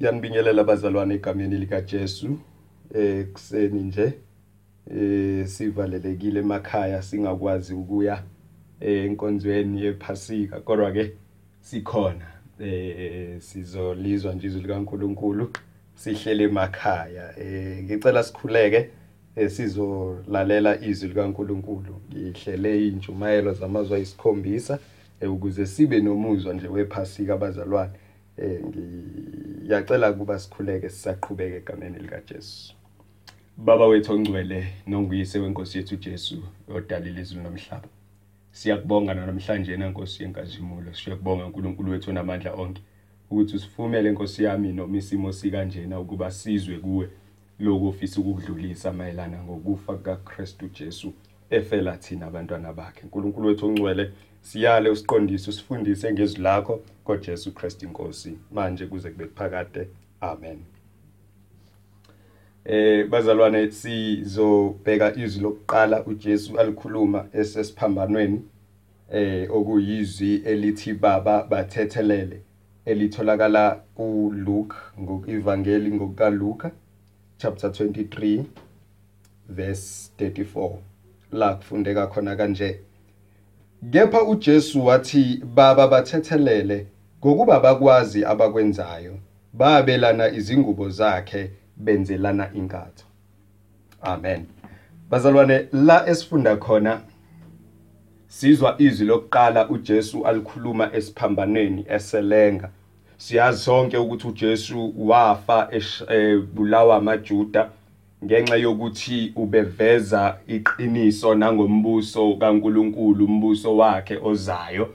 Yanibingelela abazalwane egameni lika Jesu ekuseni nje eh sivalelekile emakhaya singakwazi ukuya enkonzweni yephasika. Kodwa ke sikhona eh sizolizwa nje izwi likaNkuluNkulu sihlele emakhaya. Eh ngicela sikhuleke sizolalela izwi likaNkuluNkulu. Ngihlele injumayelo zamazwi ayisikhombisa ukuze sibe nomuzwa nje wephasika abazalwane. Eh ngiyacela kuba sikhuleke sisaqhubeka egameni lika Jesu Baba wethu ongcwele nonguyise wenkosi yethu Jesu odalile izulu nomhlaba siyakubonga namhlanje nankosi yenkazimulo. Siyakubonga uNkulunkulu wethu namandla onke ukuthi usifumele inkosi yami noma isimo sikanjena ukuba sizwe kuwe. Lokho ofisa ukudlulisa mayelana ngokufa kukaKristu Jesu efela thina abantwana bakhe. uNkulunkulu wethu ongcwele siyale usiqondise usifundise ngezwi lakho koJesu Kristu inkosi manje kuze kube phakade. Amen. Eh bazalwane sizobheka izwi lokuqala uJesu alikhuluma esesiphambanweni eh okuyizwi elithi baba bathethelele elitholakala kuLuke ngokuvangeli ngokukaLuka chapter 23 verse 34 la kufundeka khona kanje. Kepha uJesu wathi baba bathethelele ngokuba bakwazi abakwenzayo babelana izingubo zakhe benzelana inkatho. Amen. Bazalwane la esifunda khona sizwa izwi lokuqala uJesu alikhuluma esiphambanweni eselenga. Siyazi sonke ukuthi uJesu wafa ebulawa amaJuda ngenxa yokuthi ubeveza iqiniso nangombuso kaNkuluNkulu umbuso wakhe ozayo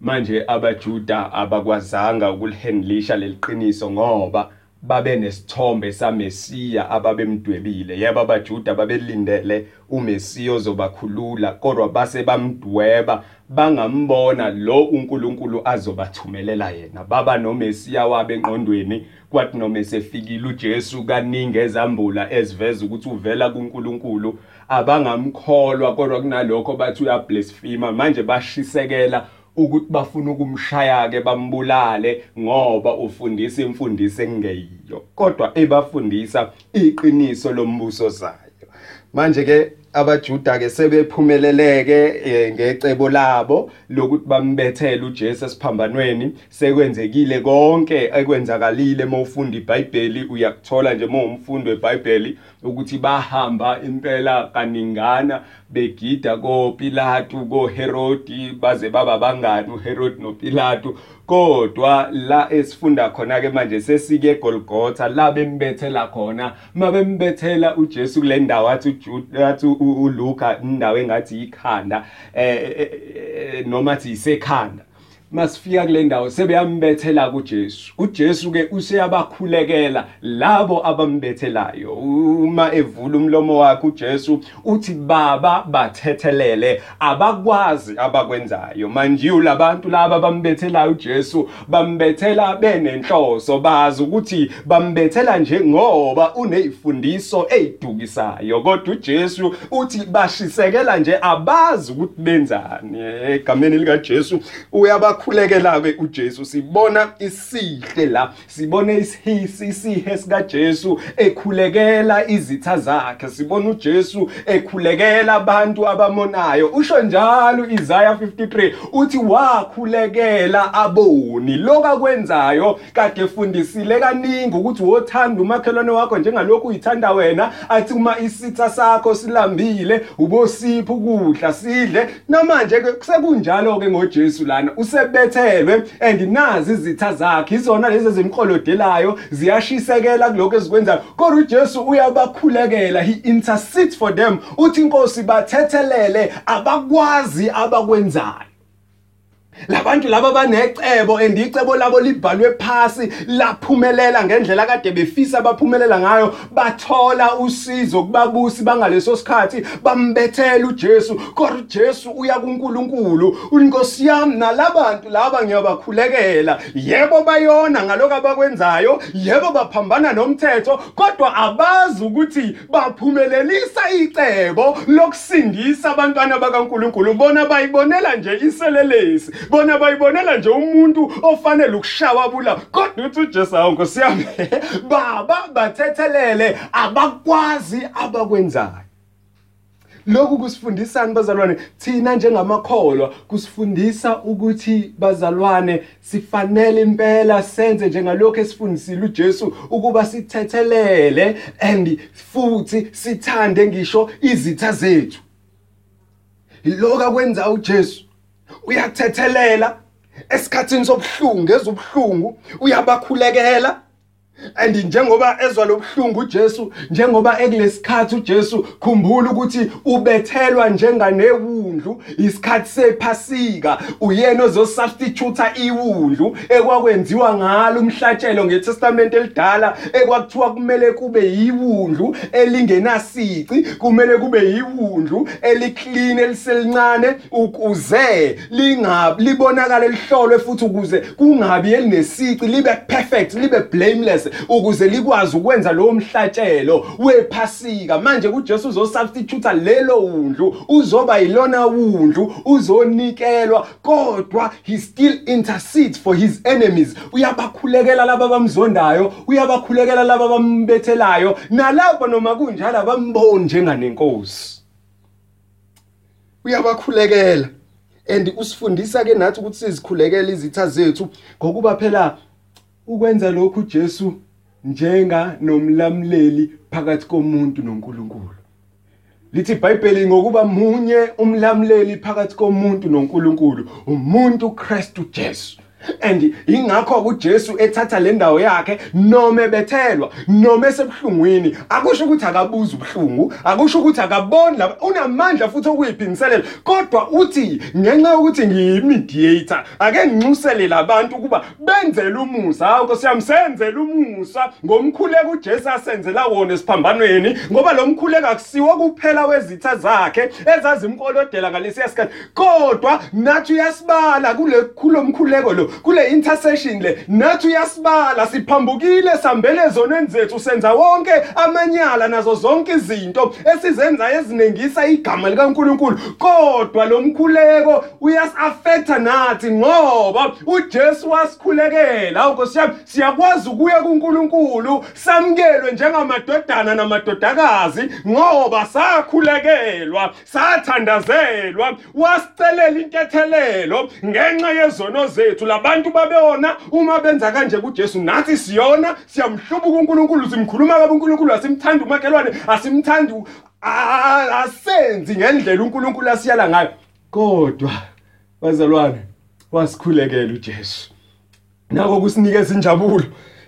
manje abaJuda abakwazanga ukulihandlisha leliqiniso ngoba babe nesithombe saMesiya ababemdwebile. Yebo abaJuda babelindele uMesiya ozobakhulula kodwa base bamdweba bangambona lo uNkulunkulu azobathumelela yena. Baba noMesiya wabe enqondweni kwathi noma esefikile uJesu kaningi ezambula eziveza ukuthi uvela kuNkulunkulu abangamkholwa kodwa kunalokho bathi uyablasphema. Manje bashisekela ukuthi bafuna ukumshaya ke bambulale ngoba ufundisa imfundiso engeyiyo. Kodwa ebafundisa iqiniso lombuso zayo. Manje ke abaJuda ke sebephumeleleke ngecebo labo lokuthi bambethele uJesu esiphambanweni. Sekwenzekile konke ekwenzakalile mawufunda iBhayibheli uyakuthola nje mawumfundo weBhayibheli ukuthi bahamba impela kaningana begida koPilato koHerodi baze baba bangani uHerodi noPilato kodwa la esifunda khona ke manje sesike eGolgotha la bembethela khona. Mabembethela uJesu kule ndawo athi uJuda athi uLuka indawo engathi ikhanda eh noma athi isekhanda. Masifika kule ndawo sebeyambethela kuJesu. uJesu ke useyabakhulekela labo abambethelayo. Uma evula umlomo wakhe uJesu uthi baba bathethelele abakwazi abakwenzayo. Manje ulabantu laba bambethelayo uJesu bambethela benenhloso bazi ukuthi bambethela nje ngoba unezifundiso ezidukisayo kodwa uJesu uthi bashisekela nje abazi ukuthi benzani. Egameni lika Jesu uyaba uyakhulekela ke uJesu sibona isihle la sibone isihisi isihe sika Jesu ekhulekela izitha zakhe sibona uJesu ekhulekela abantu abamonayo. Usho njalo Isaiah 53 uthi wakhulekela aboni. Lokakwenzayo kade efundisile kaningi ukuthi wothanda umakhelwane wakho njengalokhu uyithanda wena athi uma isitha sakho silambile ubosipha ukudla sidle. Namanje ke sekunjalo ke ngoJesu lana use bethelwe and nazi izitha zakhe. Izona lezi ezimqolodelayo ziyashisekela kuloko ezikwenzayo. Kodwa uJesu uyabakhulekela he intercedes for them. Uthi inkosi bathethelele abakwazi abakwenzayo. Labantu laba banecebo andicebo labo libhalwe phasi laphumelela ngendlela kade befisa baphumelela ngayo bathola usizo kubabusi bangaleso sikhathi bambethela uJesu kodwa uJesu uya kuNkulunkulu unkosi yami nalabantu laba ngiyabakhulekela. Yebo bayona ngaloko abakwenzayo yebo baphambana nomthetho kodwa abazi ukuthi baphumelelisa icebo lokusindisa abantwana bakaNkulunkulu. Bona bayibonela nje iselelesi. Bona bayibonela nje umuntu ofanele ukushawa bula kodwa uthi uJesu hawo Nkosi yami baba bathethelele abakwazi abakwenzayo. Lokhu kusifundisani bazalwane? Thina njengamakholwa kusifundisa ukuthi bazalwane sifanele impela senze njengalokho esifundisile uJesu ukuba sithethelele and futhi sithande ngisho izitha zethu. Lokho akwenza uJesu. Uyathethelela esikhathini sobuhlungu ezobuhlungu uyabakhulekela. And njengoba ezwa lobuhlungu uJesu njengoba ekulesikhathi uJesu khumbula ukuthi ubethelwa njenganewundlu isikhathi sephasika. Uyena ozosubstitute iwundlu ekwakwenziwa ngalo umhlatshelo ngeTestament elidala ekwakuthiwa kumele kube yiwundlu elingenasici kumele kube yiwundlu eliclean eliselincane ukuze lingabi libonakala lihlolwe futhi ukuze kungabi elinesici libe perfect libe blameless. Ukuze likwazi ukwenza lowo mhlatshelo wephasika. Manje kuJesu uzosubstitute lelo wundlu uzoba yilona wundlu uzonikelwa kodwa he still intercedes for his enemies. Uyabakhulekela laba bamzondayo uyabakhulekela laba bambethelayo nalapho noma kunjalo abamboni njenganenkosi. Uyabakhulekela. And usifundisa ke nathi ukuthi sizikhulekele izitha zethu ngokuba phela ukwenza lokhu Jesu njenga nomlamleli phakathi komuntu noNkulunkulu. Lithi iBhayibheli ngokuba munye umlamleli phakathi komuntu noNkulunkulu umuntu uKristu Jesu. And ingakho uJesu ethatha le ndawo yakhe noma ebethelwa noma esebuhlungwini. Akusho ukuthi akabuza ubuhlungu akusho ukuthi akaboni la unamandla futhi okuyiphiniselela kodwa uthi ngenxa yokuthi ngiyimediator ake nginxusele labantu ukuba benzele umusa. Hawo senzele umusa. Ngomkhuleko uJesu asenzela wona esiphambanweni ngoba lo mkhuleko akusiwo kuphela wezitha zakhe ezazimkolodela ngalesiya sikhathi. Kodwa nathi uyasibala kule kulomkhuleko lo. Kule intercession le nathi uyasibala siphambukile sambele ezonweni zethu senza wonke amanyala nazo zonke izinto esizenza ezinengisa igama likaNkuluNkulu. Kodwa lo mkhuleko uyas-affecta nathi ngoba uJesu wasikhulekela. Nkosi yami siyakwazi ukuya kuNkulunkulu samkelwe njengamadodana namadodakazi ngoba sakhulekelwa sathandazelwa wasicelela intethelelo ngenxa yezono zethu labantu babeyona uma benza kanje kuJesu nathi siyona siyamhlubuka uNkulunkulu simkhuluma kabi uNkulunkulu asimthandi umakhelwane asimthandi asenzi ngendlela uNkulunkulu asiyala ngayo. Kodwa bazalwane wasikhulekela uJesu. Nako kusinikeza injabulo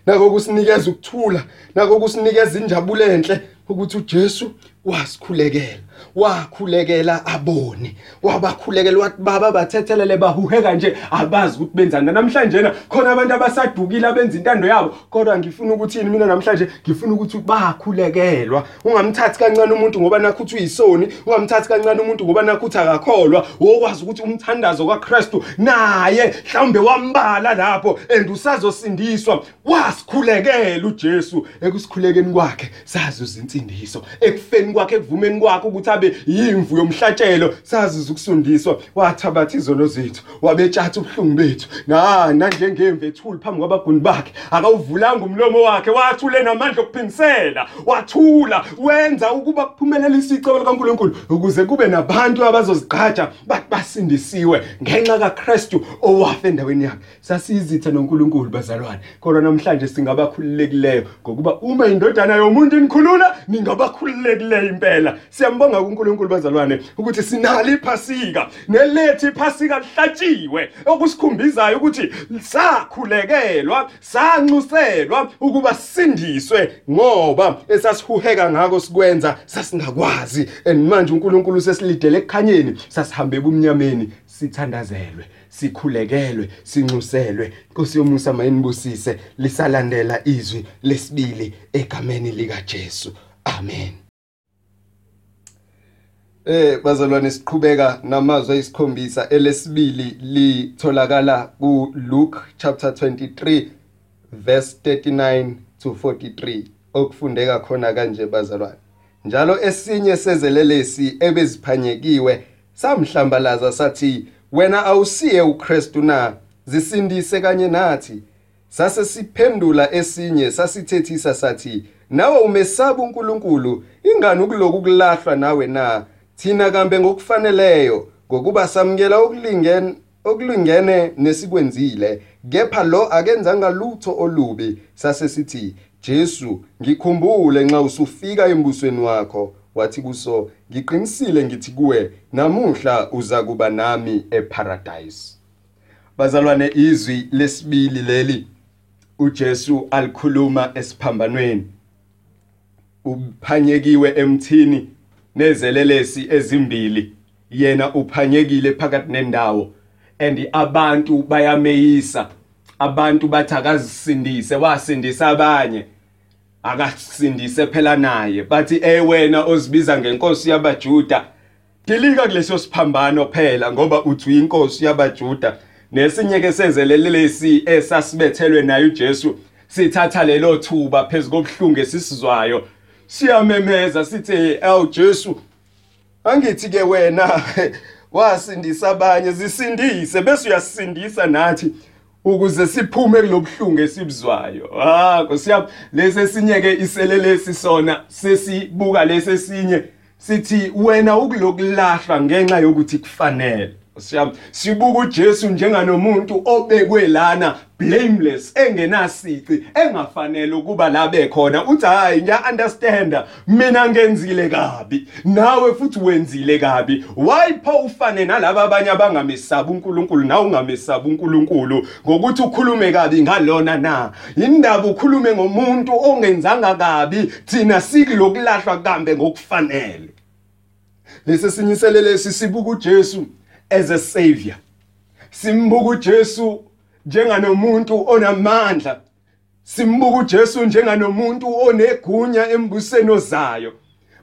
nako kusinikeza ukuthula nako kusinikeza injabulo enhle ukuthi uJesu wasikhulekela wakhulekela abone wabakhulekela wathi baba bathethelele bahuheka nje abazi ukuthi benzani. Namhlanje na khona abantu abasadukile abenza intando yabo. Kodwa ngifuna ukuthi yini mina namhlanje? Ngifuna ukuthi bakhulekelwa. Ungamthathi kancane umuntu ngoba nakho uthi uyisoni ungamthathi kancane umuntu ngoba nakho uthi akakholwa. Wokwazi ukuthi umthandazo kaKristu naye mhlawumbe wambala lapho and usazosindiswa. Wasikhulekela uJesu. Ekusikhulekeni kwakhe sazi izinsindiso ekufeni kwakhe ekuvumeni kwakhe ukuthi abe yimvu yomhlatshelo. Sazi ukusundiswa wathabatha izono zethu wabetshatha ubuhlungu bethu. Na nanjengemvu ethuli phambi kwabaguni bakhe akawuvulanga umlomo wakhe wathule namandla okuphinisela wathula wenza ukuba kuphumelele isicebo likaNkuluNkulu ukuze kube nabantu abazozigqaja bathi basindisiwe ngenxa kaKristu owafa endaweni yakhe. Sasizitha noNkulunkulu bazalwane. Kodwa namhlanje singabakhululekileyo ngokuba uma indodana yomuntu inikhulula ningabakhululekileyo. Impela. Siyambonga kuNkulunkulu bazalwane ukuthi sinalo iphasika nelethi iphasika lihlatshiwe okusikhumbizayo ukuthi sakhulekelwa sanxuselwa ukuba sindiswe ngoba esasihuheka ngako sikwenza sasingakwazi. And manje uNkulunkulu sesilidele ekukhanyeni sasihambe ebumnyameni sithandazelwe sikhulekelwe sinxuselwe. Nkosi yomusa mayinibusise lisalandela izwi lesibili egameni lika Jesu amen. Eh bazalwane siqhubeka namazwi ayisikhombisa. Elesibili litholakala ku Luke chapter 23 verse 39 to 43 okufundeka khona kanje bazalwane. Njalo esinye sezelelesi ebeziphanyekiwe samhlambalaza sathi wena awusiye uKristu na? Zisindise kanye nathi. Sase siphendula esinye sasithethisa sathi nawe umesaba uNkulunkulu ingani ukuloku kulahlwa nawe na? Thina kambe ngokufaneleyo ngokuba samukela okulingene okulingene nesikwenzile kepha lo akenzanga lutho olubi sase sithi Jesu ngikhumbule nxa usufika embusweni wakho. Wathi kuso ngiqinisile ngithi kuwe namuhla uza kuba nami eparadise. Bazalwane izwi lesibili leli uJesu alikhuluma esiphambanweni. Uphanyekiwe emthini nezelelesi ezimbili. Yena uphanyekile phakathi nendawo and abantu bayameyisa. Abantu bathi akazisindise wasindisa abanye. Akasindise phela naye. Bathi eh wena ozibiza ngenkosi yabajuda dilika kuleso siphambano phela ngoba uthi uyinkosi yabajuda. Nesinye ke sezelelelesi esasibethelwe naye uJesu sithatha lelo thuba phezulu kobuhlungu esisizwayo. Siyamemeza sithi ewu Jesu angithi ke wena wasindisa abanye zisindise. Bese uyasindisa nathi ukuze siphume kulobuhlungu esibuzwayo. Ah nkosiyami lesesinye ke iselelesi sona sesibuka lesesinye sithi wena ukulokulahla ngenxa yokuthi kufanele. Siyam sibuka uJesu njenganomuntu obekwe lana blameless engenasici engafanele ukuba labe khona uthi hayi ngiya understand mina ngenzile kabi. Nawe futhi wenzile kabi. Why pho ufane nalabo abanye abangamesaba uNkulunkulu nawe ungamesaba uNkulunkulu? Ngokuthi ukhulume kabi ngalona na? Indaba ukhulume ngomuntu ongenzanga kabi thina sikilokulahlwa kambe ngokufanele. Lesi sinyiselele sisibuka uJesu. As a savior. Simbuka uJesu njenganomuntu onamandla. Simbuka uJesu njenganomuntu onegunya embusweni ozayo.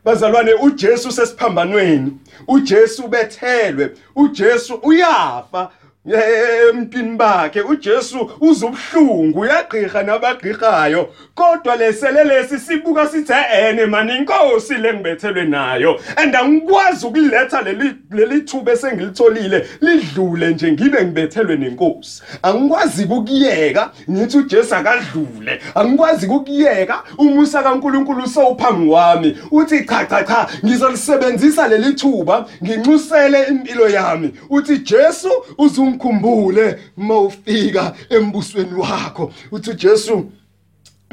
Bazalwane uJesu sesiphambanweni. uJesu bethelwe. uJesu uyafa. Emntwini bakhe uJesu uzubhlungu uyagqirha nabagqirhayo. Kodwa leselelesi sibuka sithi ene mani inkosi lengibethelwe nayo. And angikwazi ukuletha leli leli thuba esengilitholile lidlule nje ngibe ngibethelwe nenkosi. Angikwazi ukuyeka ngithi uJesu akadlule. Angikwazi ukuyeka umusa kaNkuluNkulu sowuphambi kwami. Uthi cha cha cha ngizolisebenzisa leli thuba nginxusele impilo yami. Uthi Jesu uzung ungikhumbule mawufika embusweni wakho. Uthi uJesu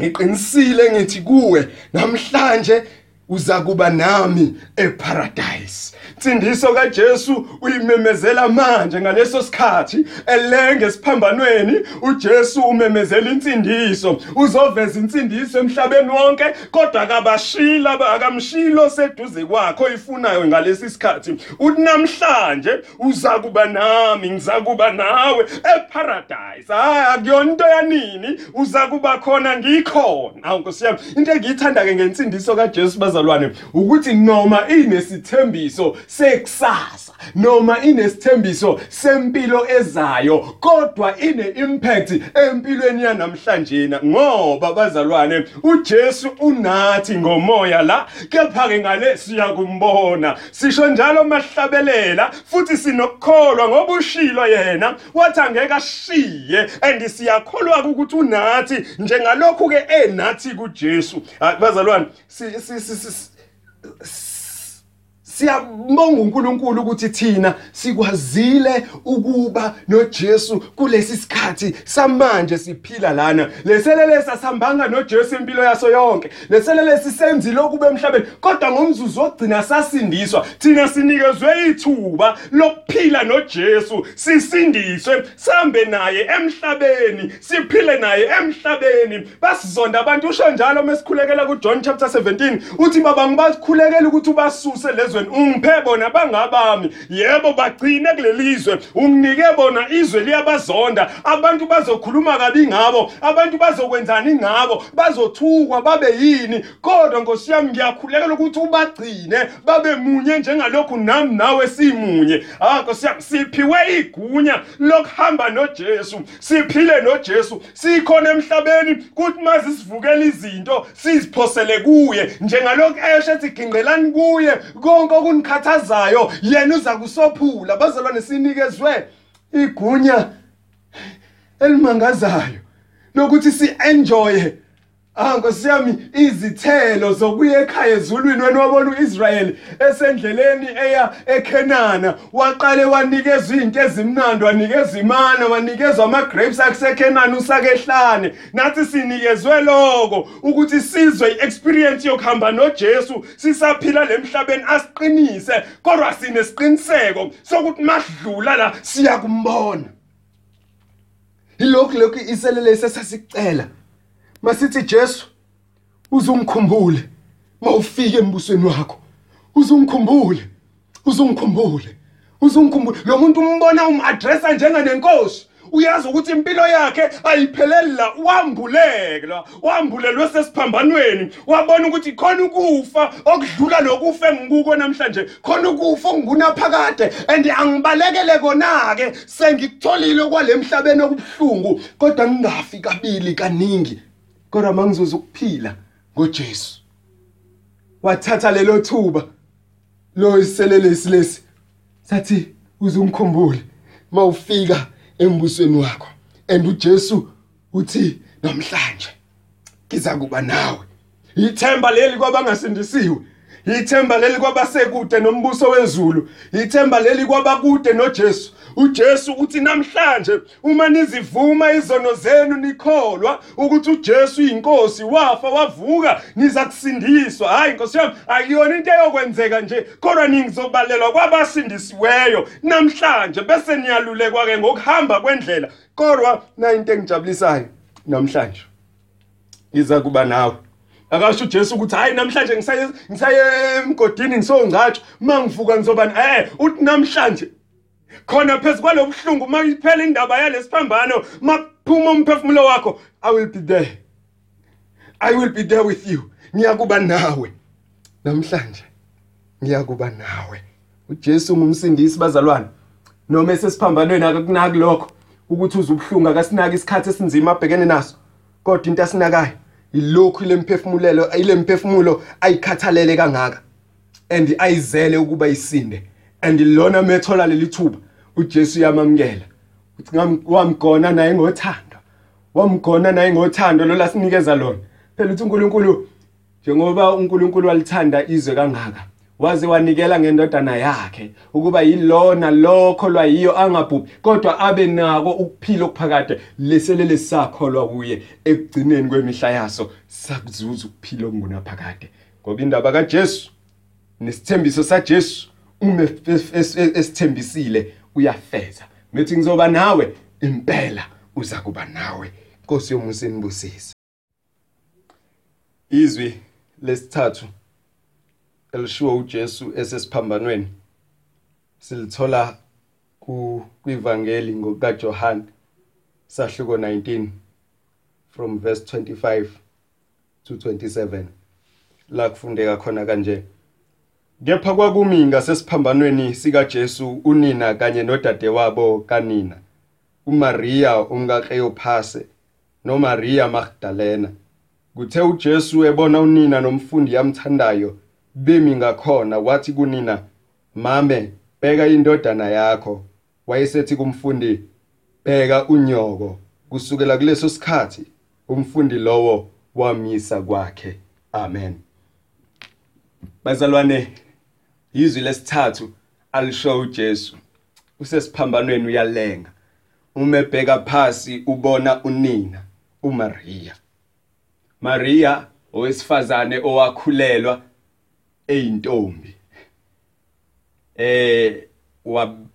ngiqinisile ngithi kuwe namhlanje uza kuba nami eparadise. Insindiso kaJesu uyimemezela manje ngaleso sikhathi. Elenge esiphambanweni uJesu umemezela insindiso. Uzoveza insindiso emhlabeni wonke kodwa akabashila akamshilo seduze kwakho ifunayo ngalesi sikhathi. Uthi namhlanje uza kuba nami ngiza kuba nawe eparadise. Hayi akuyona into yanini uza kuba khona ngikhona. Awu nkosi yami into engiyithanda ke ngensindiso kaJesu bazalwane ukuthi noma inesithembiso sekusasa noma inesithembiso sempilo ezayo kodwa ine impact empilweni yanamhlanje ngoba bazalwane uJesu unathi ngomoya la. Kepha ke ngale siyakumbona sisho njalo mahlabelela futhi sinokukholwa ngoba ushilo yena wathi angeke ashiye and siyakholwa ukuthi unathi njengalokhu ke enathi kuJesu. Bazalwane siyabonga uNkulunkulu ukuthi thina sikwazile ukuba noJesu kulesi sikhathi samanje siphila lana. Leselele sasihambanga noJesu impilo yaso yonke. Leselele sisenzile ukube emhlabeni kodwa ngomzuzu ogcina sasindiswa. Thina sinikezwe ithuba lokuphila noJesu sisindiswe sambe naye emhlabeni siphile naye emhlabeni. Basizonda abantu usho njalo mesikhulekela kuJohn chapter 17 uthi baba ngibakhulekela ukuthi ubasuse lezweni ungiphe bona bangabami. Yebo bagcine kulelizwe unginike bona izwe liyabazonda. Abantu bazokhuluma kabi ngabo. Abantu bazokwenzani ngabo? Bazothukwa babe yini? Kodwa nkosi yami ngiyakhulekela ukuthi ubagcine babe munye njengalokhu nami nawe simunye. Ah nkosi yami siphiwe igunya lokuhamba noJesu. Siphile noJesu. Sikhona emhlabeni kuthi mazi sivukela izinto siziphosele kuye. Njengalokhu eshe ethi ginqelani kuye konke okunikhathazayo yena uza kusophula. Bazalwane sinikezwe igunya elimangazayo lokuthi si-enjoye. Ah Nkosi yami izithelo zokuya ekhaya ezulwini wena wabona uIsrael esendleleni eya eKenana waqale wanikezwa izinto ezimnandi wanikezwa imana wanikezwa ama grapes akuseKenana usakehlane. Nathi sinikezwe lokho ukuthi sizwe iexperience yokuhamba noJesu sisaphila lemhlabeni asiqinise kodwa sinesiqiniseko sokuthi masidlula la siya kumbona ilokhu lokhu iselele sesasicela. Masithi Jesu uzungikhumbule mawufike embusweni wakho. Uzungikhumbule uzungikhumbule uzungikhumbule. Lo muntu umbona umaddressa njenganenkosi. Uyazi ukuthi impilo yakhe ayipheleli la wambuleke la wambulelwe sesiphambanweni. Wabona ukuthi khona ukufa okudlula lokufa engikuko namhlanje khona ukufa ongunaphakade and angibalekele kona ke sengikutholile kwalemhlabeni okubuhlungu kodwa ngingafi kabili kaningi. Kodwa mangizoza ukuphila ngoJesu. Wathatha lelo thuba lo iselelesi lesi sathi uzungikhumbule mawufika embusweni wakho and uJesu uthi namhlanje ngiza kuba nawe. Ithemba leli kwabangasindisiwe. Ithemba leli kwabasekude nombuso wezulu ithemba leli kwabakude noJesu. uJesu uthi namhlanje uma nizivuma izono zenu nikholwa ukuthi uJesu inkosi wafa wavuka niza kusindiswa. Hayi inkosi yami akuyona into eyokwenzeka nje kodwa ningizobalelwa kwabasindisiweyo namhlanje bese niyalulekwa ke ngokuhamba kwendlela. Kodwa na into engijabulisayo namhlanje iza kuba nawe. Akasho uJesu ukuthi hayi namhlanje ngisaye ngisaye emgodini ngisongcatsho mangivuka ngizobani eh uthi namhlanje khona phezulu kwalobuhlungu mayiphela indaba yalesiphambano maphuma umphefumulo wakho i will be there. I will be there with you. Ngiyakuba nawe. Namhlanje ngiyakuba nawe. uJesu ngumsindisi bazalwane. Noma esesiphambanweni akakunaki lokho ukuthi uzubuhlungu akasinaki isikhathi esinzima abhekene naso. Kodwa into asinakayo ilokhu lemphefumulelo ilemphefumulo ayikhathalele kangaka. And ayizele ukuba isinde. And lona methola leli thuba uJesu yamamkela uthi wamgona naye ngothando. Wamgona naye ngothando lo lasinikeza lona. Phela uthi uNkulunkulu njengoba uNkulunkulu walithanda izwe kangaka waze wanikela ngendodana yakhe ukuba yilona lokho lwayiyo angabhubhi kodwa abe nako ukuphila okuphakade leselele sakholwa kuye ekugcineni kwemihla yaso sakuzuza ukuphila okungunaphakade. Ngoba indaba kaJesu nesithembiso saJesu uma esithembisile uyafeza. Methi ngizoba nawe impela uza kuba nawe. Nkosi yomusa inibusise. Izwi lesithathu. Elishiwo uJesu esesiphambanweni. Silithola ku kwivangeli ngokaJohn sahluko 19 from verse 25 to 27 la kufundeka khona kanje Kepha kwakumi ngasesiphambanweni sikaJesu unina kanye nodadewabo kanina uMaria umkaKleophase noMaria Magdalena. Kuthe uJesu ebona unina nomfundi yamthandayo bemi ngakhona wathi kunina mame bheka indodana yakho. Wayesethi kumfundi bheka unyoko. Kusukela kuleso sikhathi umfundi lowo wamisa kwakhe. Amen. Bazalwane izwi lesithathu alisho uJesu. Usesiphambanweni uyalenga. Uma ebheka phansi ubona unina uMaria. Maria owesifazane owakhulelwa eyintombi. Eh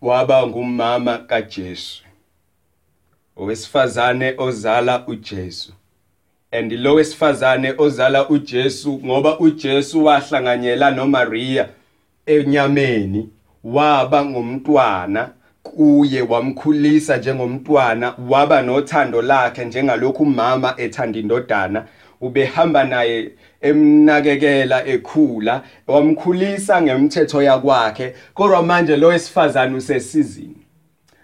waba ngumama kaJesu owesifazane ozala uJesu. And lo wesifazane ozala uJesu ngoba uJesu wahlanganyela noMaria enyameni waba ngumntwana kuye wamkhulisa njengomntwana waba nothando lakhe njengalokhu umama ethanda indodana ubehamba naye emnakekela ekhula wamkhulisa ngemithetho yakwakhe. Kodwa manje lo wesifazane usesizini?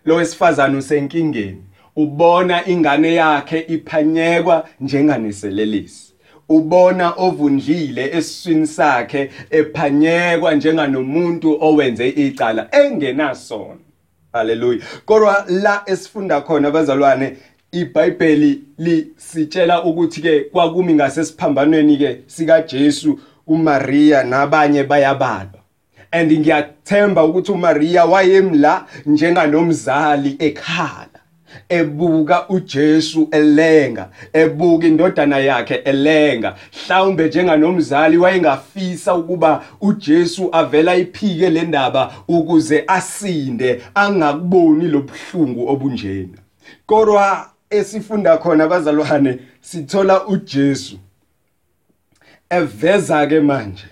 Lo wesifazane usenkingeni? Ubona ingane yakhe iphanyekwa njenganeselelisi? Ubona ovundlile esiswini sakhe ephanyekwa njenganomuntu owenze icala engenasono haleluya kodwa la esifunda khona abazalwane iBhayibheli lisitshela ukuthi ke kwakumi ngasesiphambanweni ke sika Jesu uMaria nabanye bayabalwa. And ngiyathemba ukuthi uMaria wayemla njenganomzali ekhala ebuka uJesu elenga ebuka indodana yakhe elenga. Mhlawumbe njenganomzali wayengafisa ukuba uJesu avela iphike le ndaba ukuze asinde angakuboni lobuhlungu obunjena. Kodwa esifunda khona abazalwane sithola uJesu. Eveza ke manje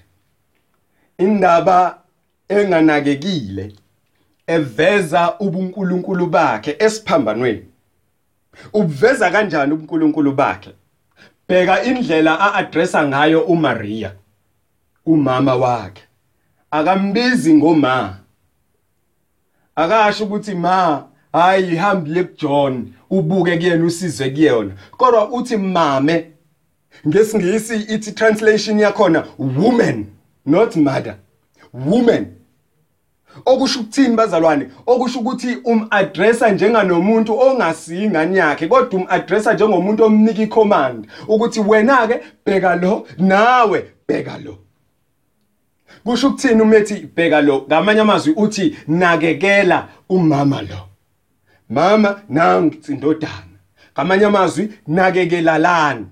indaba enganakekile eveza ubunkulunkulu bakhe esiphambanweni. Ubuveza kanjani ubunkulunkulu bakhe? Bheka indlela a-addressa ngayo uMaria umama wakhe. Akambizi ngoma. Akasho ukuthi ma hayi ihambile kuJohn. Ubuke kuyena usizwe kuyena. Kodwa uthi mame ngesingisi ithi translation yakhona woman not mother woman. Okusho ukuthini bazalwane? Okusho ukuthi umaddressa njenganomuntu ongasingane yakhe kodwa umaddressa njengomuntu omnika icommand ukuthi wena ke bheka lo nawe bheka lo. Kusho ukuthini umethi bheka lo? Ngamanye amazwi uthi nakekela umama lo. Mama nangi indodana ngamanye amazwi nakekelalana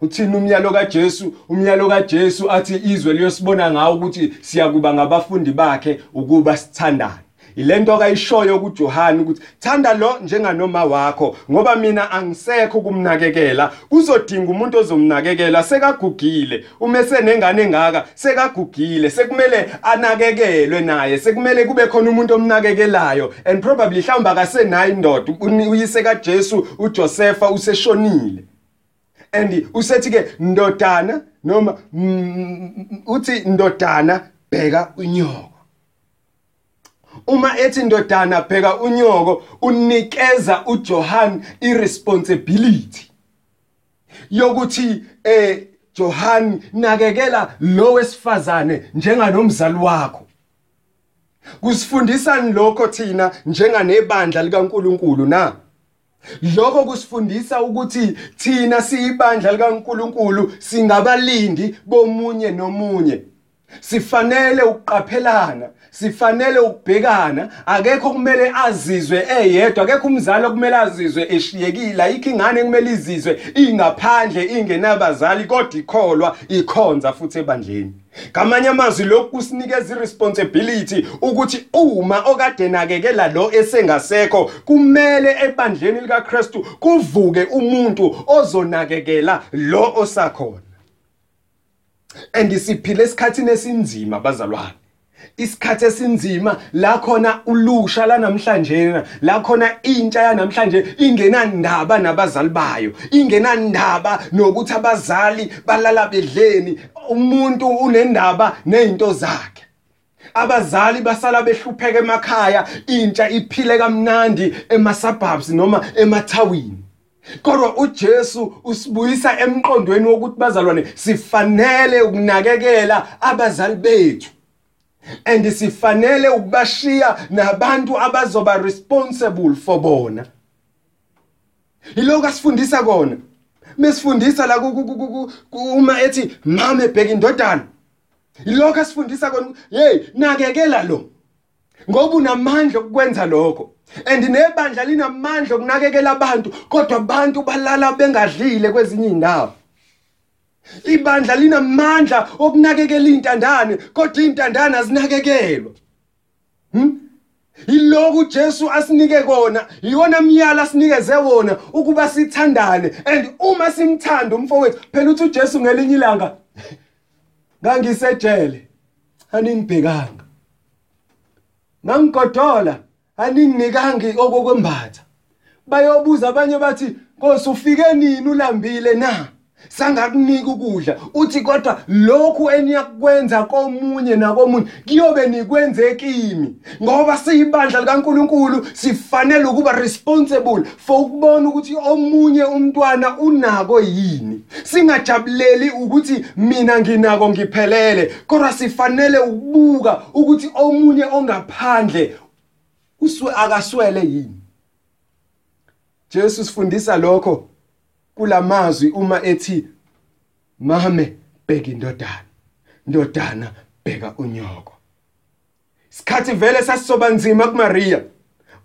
uthini umyalo kaJesu umyalo kaJesu athi izwe liyosibona ngawo ukuthi siyakuba ngabafundi bakhe ukuba sithandane. Ilento kayishoyo kuJohane ukuthi thanda lo njenganoma wakho ngoba mina angisekho kumnakekela uzodinga umuntu ozomnakekela sekagugile. Uma senengane engaka sekagugile. Sekumele anakekelwe naye. Sekumele kube khona umuntu omnakekelayo. And probably mhlawumbe akasenayo indoda uyise kaJesu uJosepha useshonile. And usethi ke ndodana noma uthi ndodana bheka unyoko. Uma ethi ndodana bheka unyoko unikeza uJohn irresponsibility yokuthi eh Johan nakekela lo wesifazane njenganomzali wakho kusifundisani lokho thina njenganebandla likaNkuluNkulu na Lokho kusifundisa ukuthi thina siyibandla likaNkuluNkulu singabalindi bomunye nomunye. Sifanele ukuqaphelana, sifanele ukubhekana, akekho kumele azizwe eyedwa, akekho umzali okumele azizwe eshiyekile, ayikho ingane kumele izizwe ingaphandle ingenabazali kodwa ikholwa ikhonza futhi ebandleni. Ngamanye amazwi lokhu kusinikeza iresponsibility ukuthi uma okade nakekela lo esengasekho kumele ebandleni likaKristu kuvuke umuntu ozonakekela lo osakhona. And siphile esikhathini esinzima bazalwane. isikhathi esinzima la khona ulusha lanamhlanje la khona intsha yanamhlanje ingenandaba nabazali bayo. Ingenandaba nokuthi abazali balala bedleni umuntu unendaba nezinto zakhe. Abazali basala behlupheka emakhaya intsha iphile kamnandi ema-suburbs noma emathawini. Kodwa uJesu usibuyisa emqondweni wokuthi bazalwane sifanele ukunakekela abazali bethu. And sifanele ukubashiya nabantu abazoba responsible for bona. Yiloko asifundisa kona. Mesifundisa la uma ethi mama ebheka indodana. Yiloko asifundisa kona hey nakekela lo. Ngoba unamandla okwenza lokho. And nebandla linamandla okunakekela abantu kodwa abantu balala bengadlile kwezinye indawo ibandla linamandla okunakekela intandane kodwa intandane azinakekelwa. Hm Yiloku Jesu asinike kona, iwona myala asinikeze wona ukuba sithandane. And uma simthanda umfowethu phela uthi uJesu ngelinye ilanga ngangisejele aningibhekanga. Ngangigodola. Aninginikangi okokwembatha. Bayobuza abanye bathi Nkosi ufike nini ulambile na? sangakunika ukudla uthi kodwa lokhu eniyakwenza komunye nakomunye kuyobe nikwenze kimi ngoba siyibandla likaNkuluNkulu sifanele ukuba responsible for ukubona ukuthi omunye umntwana unako yini singajabuleli ukuthi mina nginako ngiphelele kodwa sifanele ukubuka ukuthi omunye ongaphandle uswe akaswele yini? Jesu sifundisa lokho kulamazwi uma ethi mame bheka indodana ndodana bheka unyoko. Isikhathi vele sasisoba nzima kuMaria.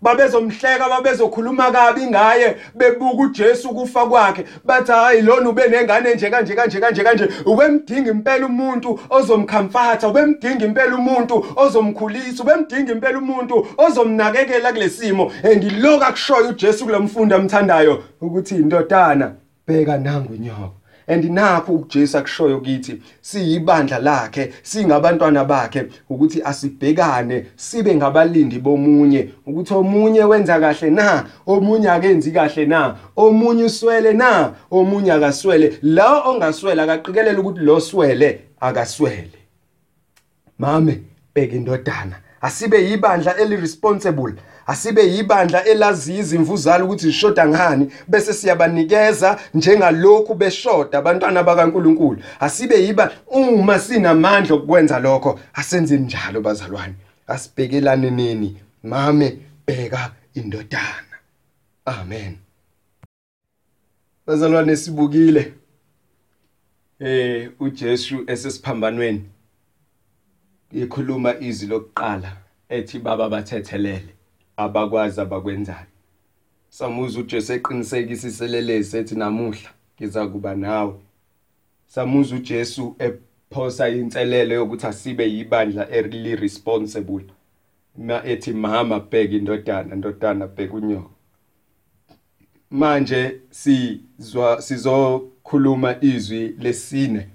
Babezomhleka babezokhuluma kabi ngaye bebuka uJesu kufa kwakhe. Bathi hayi lona ube nengane nje kanje kanje kanje kanje. Ubemdinga impela umuntu ozomcomforta ubemdinga impela umuntu ozomkhulisa ubemdinga impela umuntu ozomnakekela kulesimo and lo kakushoyo uJesu kulamfundo amthandayo ukuthi indodana bheka nangu inyoko. And nakho uJesu akushoyo kithi siyibandla lakhe singabantwana bakhe ukuthi asibhekane sibe ngabalindi bomunye ukuthi omunye wenza kahle na omunye akenzi kahle na omunye uswele na omunye akaswele. La ongaswele akaqikelele ukuthi lo swele akaswele. Mame bheka indodana asibe yibandla eli responsible asibe yibandla elaziyo izimvu zalo ukuthi zishoda ngani bese siyabanikeza njengalokhu beshoda abantwana bakaNkuluNkulu. Asibe yiba uma sinamandla okwenza lokho asenze njalo bazalwane. Asibhekelane nini? Mame bheka indodana. Amen. Bazalwane sibukile. Eh uJesu esesiphambanweni ikhuluma izwi lokuqala ethi baba bathethelele abakwazi abakwenzayo. Samuza uJesu eqinisekisa iselelesi ethi namuhla ngiza kuba nawe. Samuza uJesu ephosa inselelo yokuthi asibe yibandla early responsible ma ethi mama bheka indodana indodana bheka unyoko. Manje sizwa sizokhuluma izwi lesine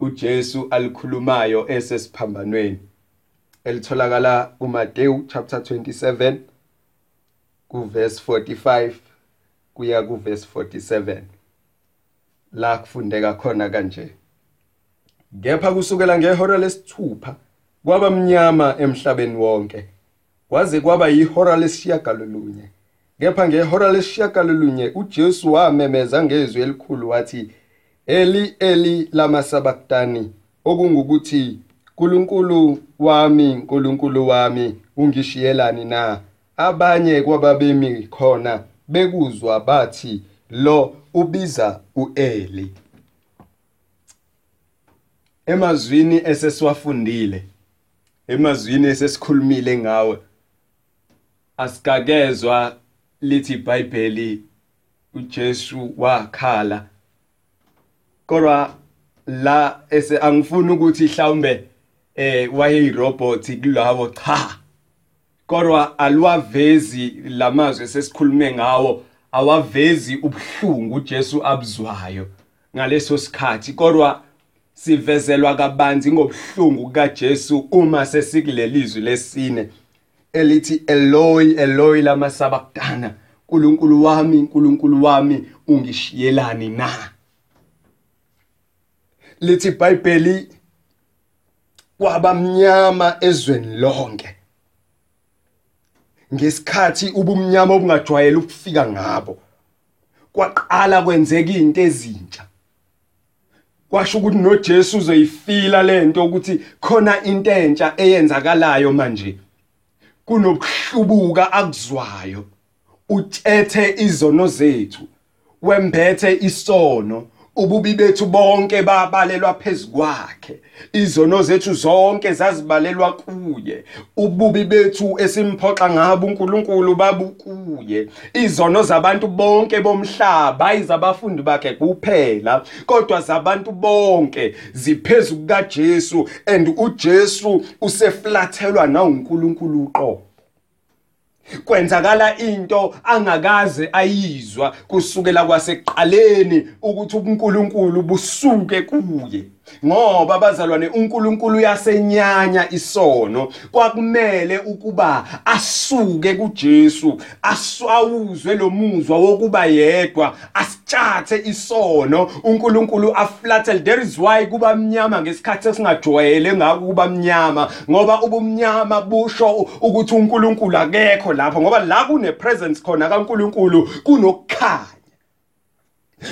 uJesu alikhulumayo esesiphambanweni. Elitholakala kuMateyu chapter 27 kuverse 45 kuya kuverse 47 la kufundeka khona kanje. Kepha kusukela ngehora lesithupha kwaba mnyama emhlabeni wonke kwaze kwaba yihora lesishiyagalolunye. Kepha ngehora lesishiyagalolunye uJesu wamemeza ngezwi elikhulu wathi Eli Eli lama sabachthani okungukuthi Nkulunkulu wami Nkulunkulu wami ungishiyelani na? Abanye kwababemi khona bekuzwa bathi lo ubiza uEli. Emazwini esesiwafundile emazwini esesikhulumile ngawe asikakezwa lithi iBhayibheli uJesu wakhala. Kodwa la ese angifuni ukuthi mhlawumbe eh wayeyirobot kulabo cha. Kodwa alwavezi lamazwi sesikhulume ngawo awavezi ubuhlungu uJesu abuzwayo ngaleso sikhathi. Kodwa sivezelwa kabanzi ngobuhlungu kaJesu uma sesikulelizwi lesine elithi Eloi Eloi lama sabachthana uNkulunkulu wami uNkulunkulu wami ungishiyelani na? Lithi iBhayibheli kwabamnyama ezweni lonke. Ngesikhathi ubumnyama obungajwayele ukufika ngabo kwaqala kwenzeka izinto ezintsha. Kwasho ukuthi noJesu uzoyifila lento ukuthi khona into entsha eyenzakalayo manje. Kunokuhlubuka akuzwayo utethe izono zethu wembethe isono ububi bethu bonke babalelwa phezukwakhe izono zethu zonke zazibalelwa kuye. Ububi bethu esimphoxa ngabo uNkulunkulu babukuye. Izono zabantu bonke bomhlaba izabafundi bakhe kuphela kodwa zabantu bonke ziphezulu kaJesu and uJesu useflathelwa na uNkulunkulu uqobo. Kwenzakala into angakaze ayizwa kusukela kwasekuqaleni ukuthi uNkulunkulu busuke kuye. Ngoba bazalwane uNkulunkulu yasenyanya isono. Kwakumele ukuba asuke kuJesu asawuzwe lo muzwa wokuba yedwa asitshathe isono. uNkulunkulu aflathele. There is why kuba mnyama ngesikhathi esingajwayele ngako kuba mnyama ngoba ubumnyama busho ukuthi uNkulunkulu akekho lapho ngoba la kune presence khona kaNkulunkulu kunokukhanya.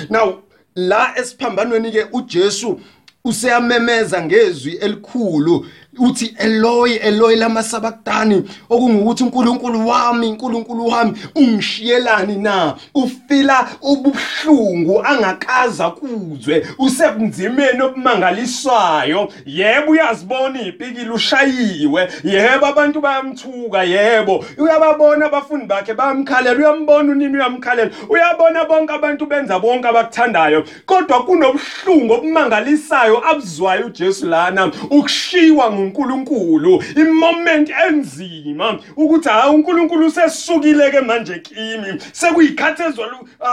Now la esiphambanweni ke uJesu useyamemeza ngezwi elikhulu uthi Eloi Eloi lama sabakthani okungukuthi uNkulunkulu wami uNkulunkulu wami ungishiyelani na? Ufila ubuhlungu angakaza kuzwe usebunzimeni obumangaliswayo yebo uyazibona ipikile ushayiwe. Yebo abantu bayamthuka yebo. Uyababona abafundi bakhe bayamkhalela uyambona unini uyamkhalela. Uyabona bonke abantu benza bonke abakuthandayo. Kodwa kunobuhlungu obumangalisayo abuzwayo uJesu lana. Ukushiwa uNkulunkulu imoment enzima ukuthi ha uNkulunkulu sesukile ke manje kimi. Sekuyikhathi ezwa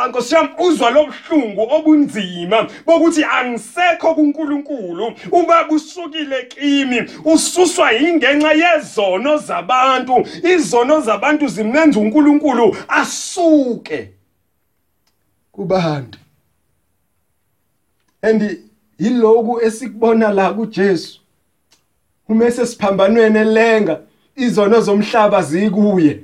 Nkosi yami uzwa lobuhlungu obunzima bokuthi angisekho kuNkulunkulu. Ubaba usukile kimi ususwa ingenxa yezono zabantu. Izono zabantu zimnenza uNkulunkulu asuke. Kubantu and yiloku esikubona la kuJesu. Uma sesiphambanweni elenga izono zomhlaba zikuye.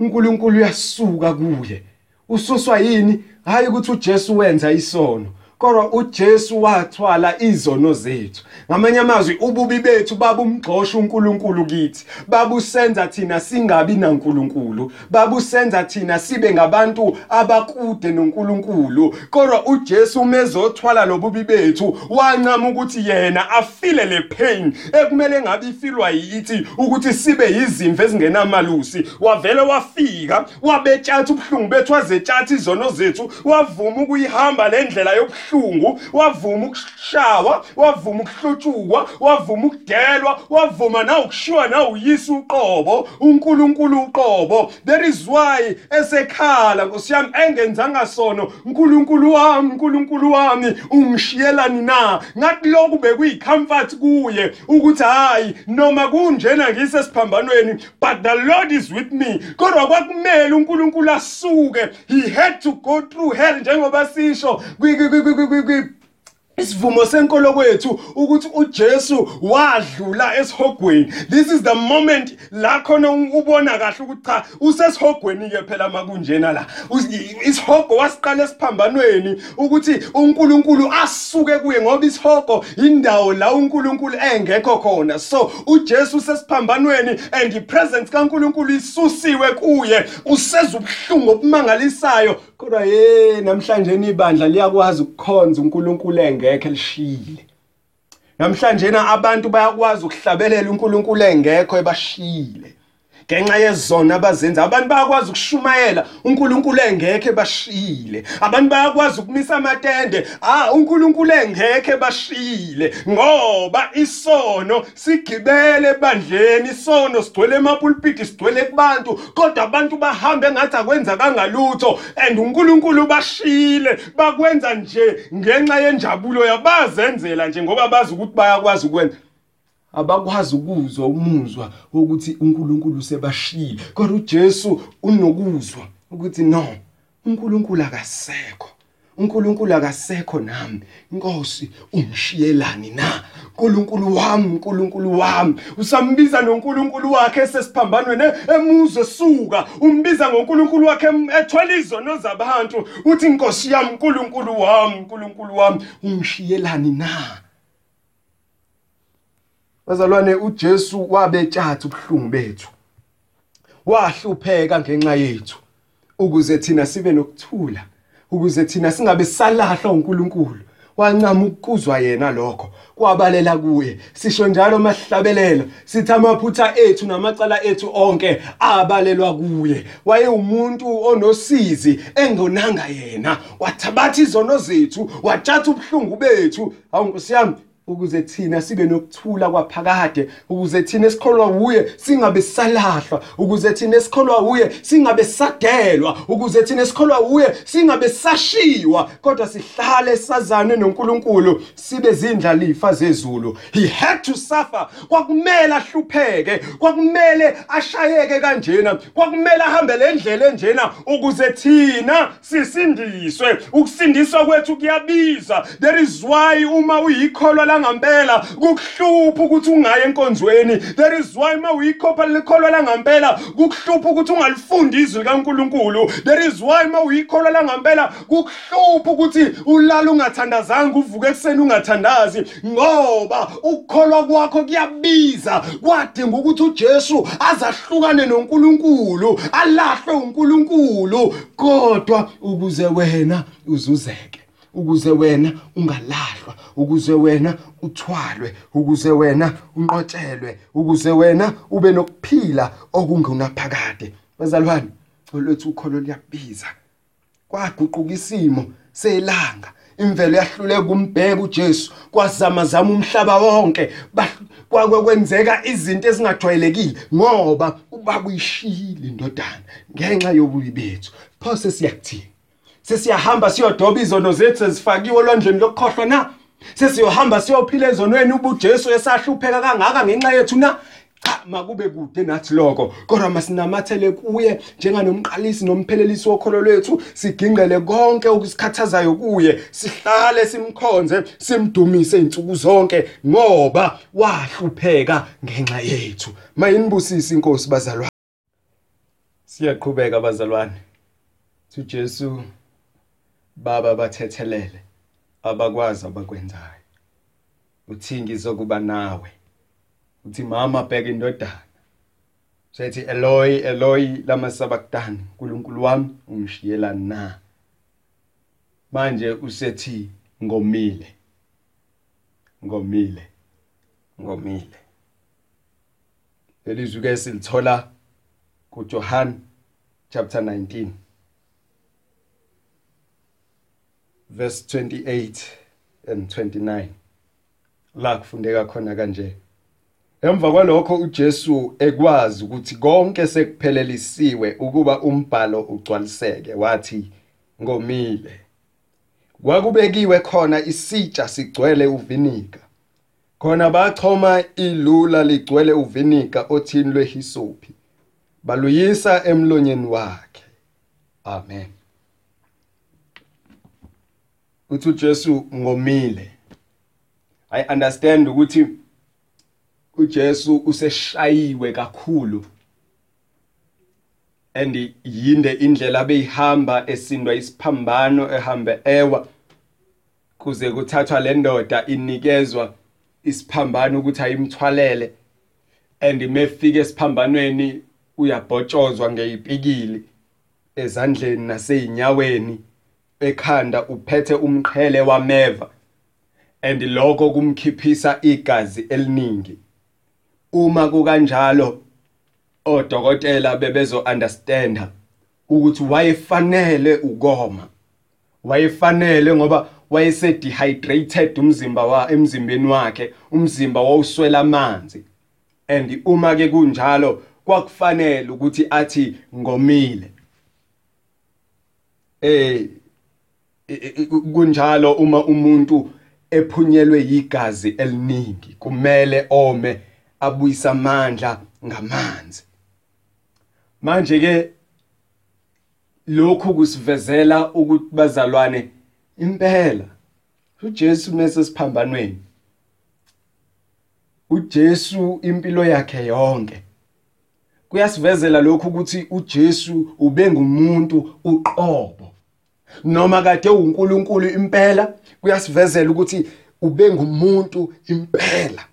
uNkulunkulu uyasuka kuye. Ususwa yini? Hayi ukuthi uJesu wenza isono. Kodwa uJesu wathwala izono zethu. Ngamanye amazwi ububi bethu babumgxosha uNkulunkulu kithi. Babusenza thina singabi naNkulunkulu. Babusenza thina sibe ngabantu abakude noNkulunkulu. Kodwa uJesu mezothwala lobubi bethu wancama ukuthi yena afile le pain. Ekumele ngabe ifilwa yithi ukuthi sibe yizimvu ezingenamalusi. Wavele wafika wabetshatha ubuhlungu bethu wazetshatha izono zethu wavuma ukuyihamba lendlela yobuhlungu ubuhlungu wavuma ukushawa wavuma ukuhlutshukwa wavuma ukudelwa wavuma na ukushiwa na uyisa uqobo uNkulunkulu uqobo. There is why esekhala nkosiyami engenzanga sono uNkulunkulu wami uNkulunkulu wami ungishiyelani na? Ngathi lokhu bekuyicomfort kuye ukuthi hayi noma kunjena ngisesiphambanweni but the Lord is with me. Kodwa kwakumele uNkulunkulu asuke he had to go through hell njengoba sisho guip, guip, guip. Isivumo senkolo kwethu ukuthi uJesu wadlula esihogweni. This is the moment la khona ubona kahle ukuthi cha usesihogweni ke phela makunjena la. Isihogo wasiqala esiphambanweni ukuthi uNkulunkulu asuke kuye ngoba isihogo indawo la uNkulunkulu engekho khona. So uJesu sesiphambanweni and ipresence kaNkulunkulu isusiwe kuye useza ubuhlungu obumangalisayo. Kodwa ye namhlanje ibandla liyakwazi ukukhonza uNkulunkulu engekho. Elishile namhlanje abantu bayakwazi ukuhlabelela uNkulunkulu engekho ebashile ngenxa yezona abazenza abantu bayakwazi ukushumayela. uNkulunkulu engekho bashile abantu bayakwazi ukumisa amatende. Ah uNkulunkulu engekho bashile ngoba isono sigibele ebandleni isono sigcwele emapulpiti sigcwele kubantu. Kodwa abantu bahamba engathi akwenza kangalutho. And uNkulunkulu bashile bakwenza nje ngenxa yenjabulo yabazenzela nje ngoba bazi ukuthi bayakwazi ukwenza. Abakwazi ukuzwa umuzwa wokuthi uNkulunkulu sebashile kodwa uJesu unokuzwa ukuthi no uNkulunkulu akasekho uNkulunkulu akasekho nami. Inkosi ungishiyelani na? uNkulunkulu wami uNkulunkulu wami. Usambiza noNkulunkulu wakhe esesiphambanweni emuzwe suka umbiza ngoNkulunkulu wakhe ethwala izono zabantu. Uthi inkosi yami uNkulunkulu wami uNkulunkulu wami ungishiyelani na? Bazalwane uJesu wabetshatha ubuhlungu bethu. Wahlupheka ngenxa yethu ukuze thina sibe nokuthula, ukuze thina singabe salahlwa uNkulunkulu. Wancama ukuzwa yena lokho, kwabalela kuye. Sisho njalo masihlabelela, sithi amaphutha ethu namacala ethu onke abalelwa kuye. Waye umuntu onosizi engonanga yena, wathabatha izono zethu, watshatha ubuhlungu bethu. Hawu Nkosi yami, ukuze thina sibe nokuthula kwaphakade ukuze thina esikholwa uye singabe salahlwa ukuze thina esikholwa uye singabe sadelwa ukuze thina esikholwa uye singabe sashiwa kodwa sihlale sazane noNkulunkulu sibe zindlalifa zezulu. He had to suffer. Kwakumele ahlupheke kwakumele ashayeke kanjena kwakumele ahambe le ndlela enjena ukuze thina sisindiswe. Ukusindiswa kwethu kuyabiza. There is why uma uyikholwa langempela. Kukuhlupha ukuthi ungaye enkonzweni. There is why uma uyikhopha likholwa langempela kukuhlupha ukuthi ungalifundi izwi likaNkuluNkulu. There is why uma uyikholwa langempela kukuhlupha ukuthi ulala ungathandazanga uvuke ekseni ungathandazi. Ngoba ukukholwa kwakho kuyabiza. Kwadinga ukuthi uJesu azahlukane noNkulunkulu alahlwe uNkulunkulu. Kodwa ukuze wena uzuzeke. Ukuze wena ungalahlwa ukuze wena uthwalwe ukuze wena unqotshelwe ukuze wena ube nokuphila okungunaphakade. Bazalwane olwethu ukholo liyabiza kwaguquka isimo selanga imvelo yahluleka umbheka uJesu kwazama zama umhlaba wonke kwakwenzeka izinto ezingajwayelekile ngoba ubaba uyishiyile indodana ngenxa yobuyi bethu. Pho sesiyakuthini? Sesiyahamba siyodoba izono zethu ezifakiwe olwandleni lokukhohlwa na? Sesiyohamba siyophila ezonweni ubujesu esahlupheka kangaka ngenxa yethu na? Cha makube kude nathi lokho. Kodwa masinamathele kuye njenganomqalisi nomphelelisi wokholo lwethu sigingqele konke okusikhathazayo kuye. Sihlale simkhonze simdumise insuku zonke ngoba wahlupheka ngenxa yethu. Mayinibusisi inkosi bazalwane. Siyaqhubeka bazalwane. uJesu baba bathethelele abakwazi abakwenzayo. Uthi ngizokuba nawe? Uthi mama bheka indodana. Sethi Eloi Eloi lama sabakthani uNkulunkulu wami ungishiyela na? Manje usethi ngomile ngomile ngomile. Lelizwi ke silithola kuJohn chapter 19 verse 28 and 29 la kufundeka khona kanje. Emva kwalokho uJesu ekwazi ukuthi konke sekuphelelisiwe ukuba umbhalo ugcwaliseke wathi ngomile. Kwakubekiwe khona isitsha sigcwele uvinika khona bachoma ilula ligcwele uvinika othini lwehisophi. Baluyisa emlonyeni wakhe. Amen. Uthi uJesu ngomile. I understand ukuthi uJesu useshayiwe kakhulu. And yinde indlela abeyihamba esindwa isiphambano ehambe ewa. Kuze kuthathwa le ndoda inikezwa isiphambano ukuthi ayimthwalele. And mefika esiphambanweni uyabhotshozwa ngeyipikili ezandleni naseyinyaweni. Ekhanda uphethe umqhele wameva and lokho kumkhiphisa igazi eliningi. Uma kukanjalo odokotela bebezo understanda ukuthi wayefanele ukoma wayefanele ngoba wayese dehydrated umzimba wa emzimbeni wakhe umzimba wawuswela amanzi. And uma ke kunjalo kwakufanele ukuthi athi ngomile. Eh kunjalo uma umuntu ephunyelwe yigazi eliningi kumele ome abuyisa amandla ngamanzi. Manje ke lokhu kusivezela ukuthi bazalwane impela. uJesu mesesiphambanweni uJesu impilo yakhe yonke. Kuyasivezela lokhu ukuthi uJesu ube ngumuntu uqobo. Noma kade uNkulunkulu impela kuyasivezela ukuthi ube ngumuntu impela.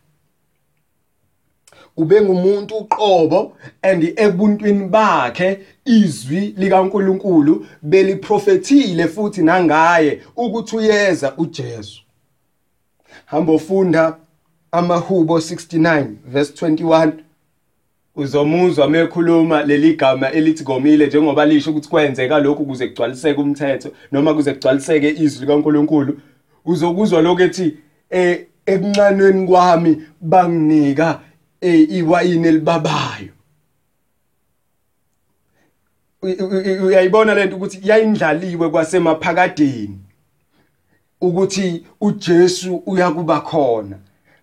Ube ngumuntu uqobo and ebuntwini bakhe izwi likaNkuluNkulu beliprofethile futhi nangaye ukuthi uyeza uJesu. Hamba ufunda amahubo 69 verse 21 uzomuzwa mekhuluma leli gama elithi gomile njengoba lisho ukuthi kwenzeka lokhu kuze kugcwaliseke umthetho noma kuze kugcwaliseke izwi likaNkuluNkulu uzokuzwa lokuthi eh ekuncanweni kwami banginika eh, iwayini elibabayo. Uyayibona lento ukuthi yayindlaliwe kwasemaphakadeni ukuthi uJesu uyakuba khona?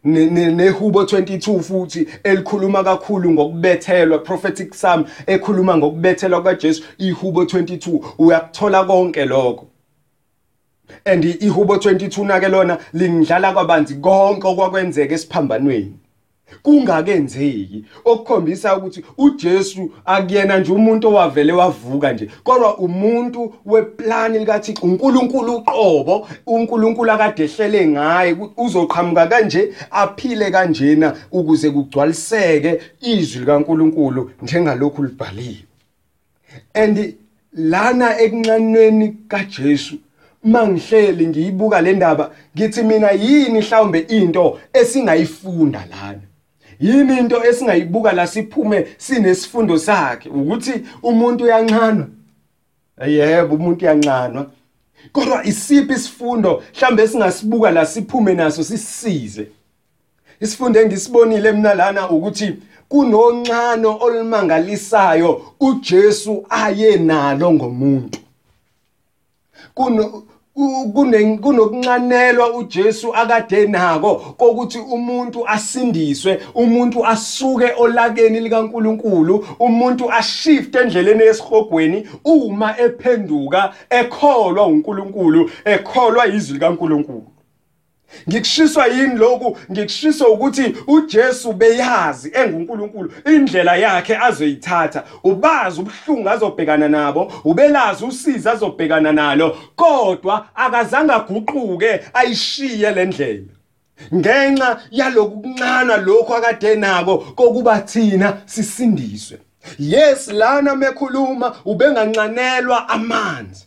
Nehubo 22 futhi elikhuluma kakhulu ngokubethelwa prophetic psalm ekhuluma ngokubethelwa kaJesu ihubo 22 uyakuthola konke lokho. And ihubo 22 nake lona lingidlala kwabanzi konke okwakwenzeka esiphambanweni. Kungakenzeki okukhombisa ukuthi uJesu akuyena nje umuntu owavele wavuka nje kodwa umuntu weplani likaThixo uNkulunkulu uqobo uNkulunkulu akade ehlele ngaye uzoqhamuka kanje aphile kanjena ukuze kugcwaliseke izwi likaNkulunkulu njengalokhu libhaliwe. And lana ekuncanweni kaJesu mangihleli ngiyibuka le ndaba ngithi mina yini mhlawumbe into esingayifunda lana? Yini into esingayibuka la siphume sinesifundo sakhe? Ukuthi umuntu uyancanwa yebo umuntu uyancanwa kodwa isiphi isifundo mhlambe singasibuka la siphume naso sisize isifundo engisibonile mina lana ukuthi kunoncano olumangalisayo uJesu aye nalo ngomuntu. Kuno kunokuncanelwa uJesu akade nako kokuthi umuntu asindiswe umuntu asuke olakeni likaNkuluNkulu umuntu ashifte endleleni yesihogweni uma ephenduka ekholwa uNkulunkulu ekholwa izwi likaNkuluNkulu. Ngikushiswa yini lokhu? Ngikushiswa ukuthi uJesu beyazi enguNkulunkulu indlela yakhe azoyithatha. Ubazi ubuhlungu azobhekana nabo ubelazi usizo azobhekana nalo kodwa akazange aguquke ayishiye lendlela ngenxa yaloku kuncana lokho akade nako kokuba thina sisindiswe. Yes lana mekhuluma ubengancanelwa amanzi.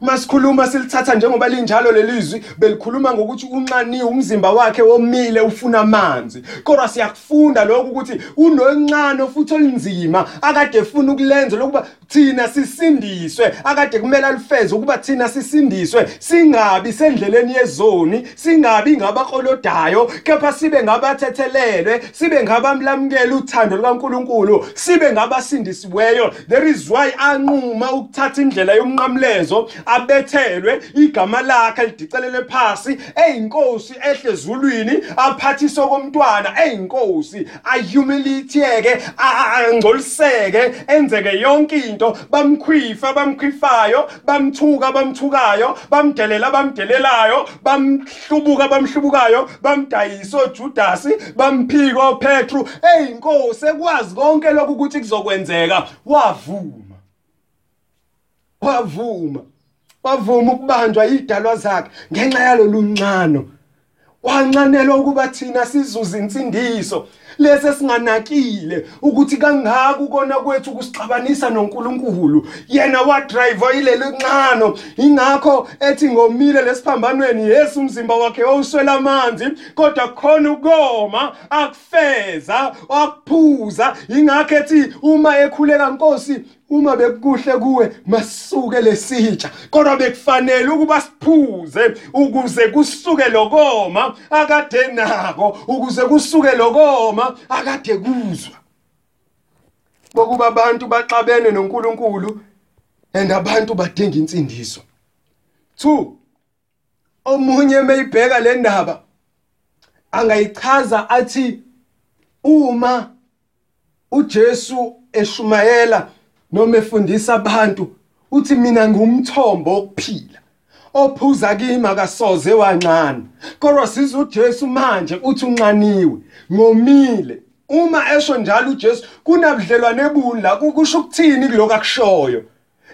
Masikhuluma silithatha njengoba linjalo lelizwi belikhuluma ngokuthi unxaniwe umzimba wakhe womile ufuna amanzi. Kodwa siyakufunda lokho ukuthi unoncane futhi olinzima akade efuna ukulenza lokuba thina sisindiswe akade kumele alifeze ukuba thina sisindiswe. Singabi sendleleni yezoni singabi ngabaqolodayo kepha sibe ngabathethelelwe sibe ngabamlamukela uthando lukaNkuluNkulu sibe ngabasindisiweyo. There is why anquma ukuthatha indlela yomnqamlezo abethelwe igama lakhe lidicelele phansi eyinkosi ehle ezulwini aphathiswe komntwana eyinkosi ahumiliteke angcoliseke enzeke yonke into. Bamkhwifa bamkhwifayo bamthuka bamthukayo bamdelela bamdelelayo bamhlubuka bamhlubukayo bamdayisa oJudasi bamphika oPetru eyinkosi ekwazi konke lokhu ukuthi kuzokwenzeka wavuma. Wavuma. Wavuma ukubanjwa idalwa zakhe ngenxa yalolu ncano. Wancanelwa ukuba thina sizuze insindiso lese singanakile ukuthi kangaka ukona kwethu kusixabanisa noNkulunkulu. Yena wa drive ilelo nqano ingakho ethi ngomile lesiphambanweni Yesu umzimba wakhe owuswela amanzi kodwa khona ukoma akufeza wakuphuza ingakho ethi uma ekhuleka Nkosi uma bekuhle kuwe masuke lesitsha kodwa bekufanele ukuba siphuze ukuze kusuke lokoma akade nako ukuze kusuke lokoma akade kuzwa. Bokuba abantu baxabene noNkulunkulu and abantu badinga insindiso. 2 omunye mayibheka le ndaba angayichaza athi uma uJesu eshumayela noma efundisa abantu uthi mina ngumthombo wokuphila. Ophuza kimi akasoze wancane kodwa siza uJesu manje uthi unqaniwe ngomile. Uma esho njalo uJesu kunabudlelwane ebuni la kusho ukuthini kuloko akushoyo?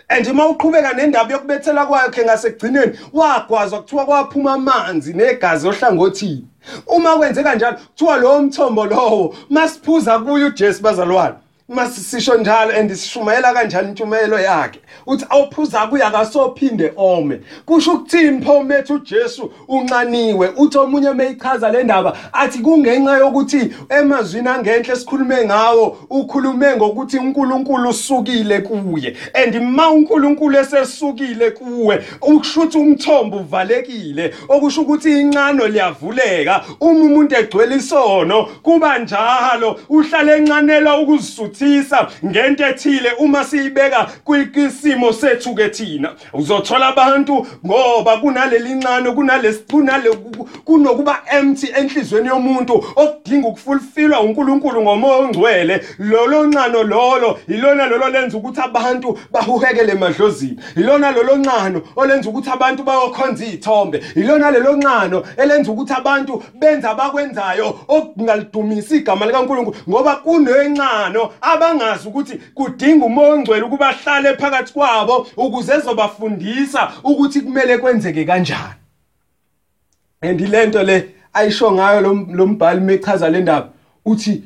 And uma uqhubeka nendaba yokubethela kwakhe ngasekugcineni wagwazwa kuthiwa kwaphuma amanzi negazi ohlangothini. Uma kwenzeka njalo kuthiwa lowo mthombo lowo masiphuza kuyo uJesu bazalwane. Masisisho njalo and sishumayela kanjalo intshumayelo yakhe? Uthi awuphuza kuya kasophinde ome. Kusho ukuthini pho methu uJesu unxaniwe. Uthi omunye meyichaza le ndaba athi kungenxa yokuthi emazwini angenhle sikhulume ngawo ukhulume ngokuthi uNkulunkulu usukile kuye. And ma uNkulunkulu esesukile kuwe ukushuthi umthombo uvalekile. Okusho ukuthi inqano liyavuleka. Uma umuntu egcwele isono kuba njalo uhlale enqanela ukuzisuthisa ngento ethile uma siyibeka kwisimo sethu ke thina. Uzothola abantu ngoba kunaleli ncane kunalesi kunale kunokuba empty enhlizweni yomuntu okudinga ukufulfillwa uNkulunkulu ngomoya ongcwele. Lolo ncano lolo ilona lolo lenza ukuthi abantu bahuhekele emadlozini. Ilona lolo ncano olenza ukuthi abantu bayokhonza izithombe ilona lelo ncano elenza ukuthi abantu benza abakwenzayo okungalidumisi igama likaNkulunkulu ngoba kunencano abangazi ukuthi kudinga umoya ongcwele ukuba hlale phakathi kwabo ukuze ezobafundisa ukuthi kumele kwenzeke kanjani. And lento le ayisho ngayo lo mbhali mechaza le ndaba uthi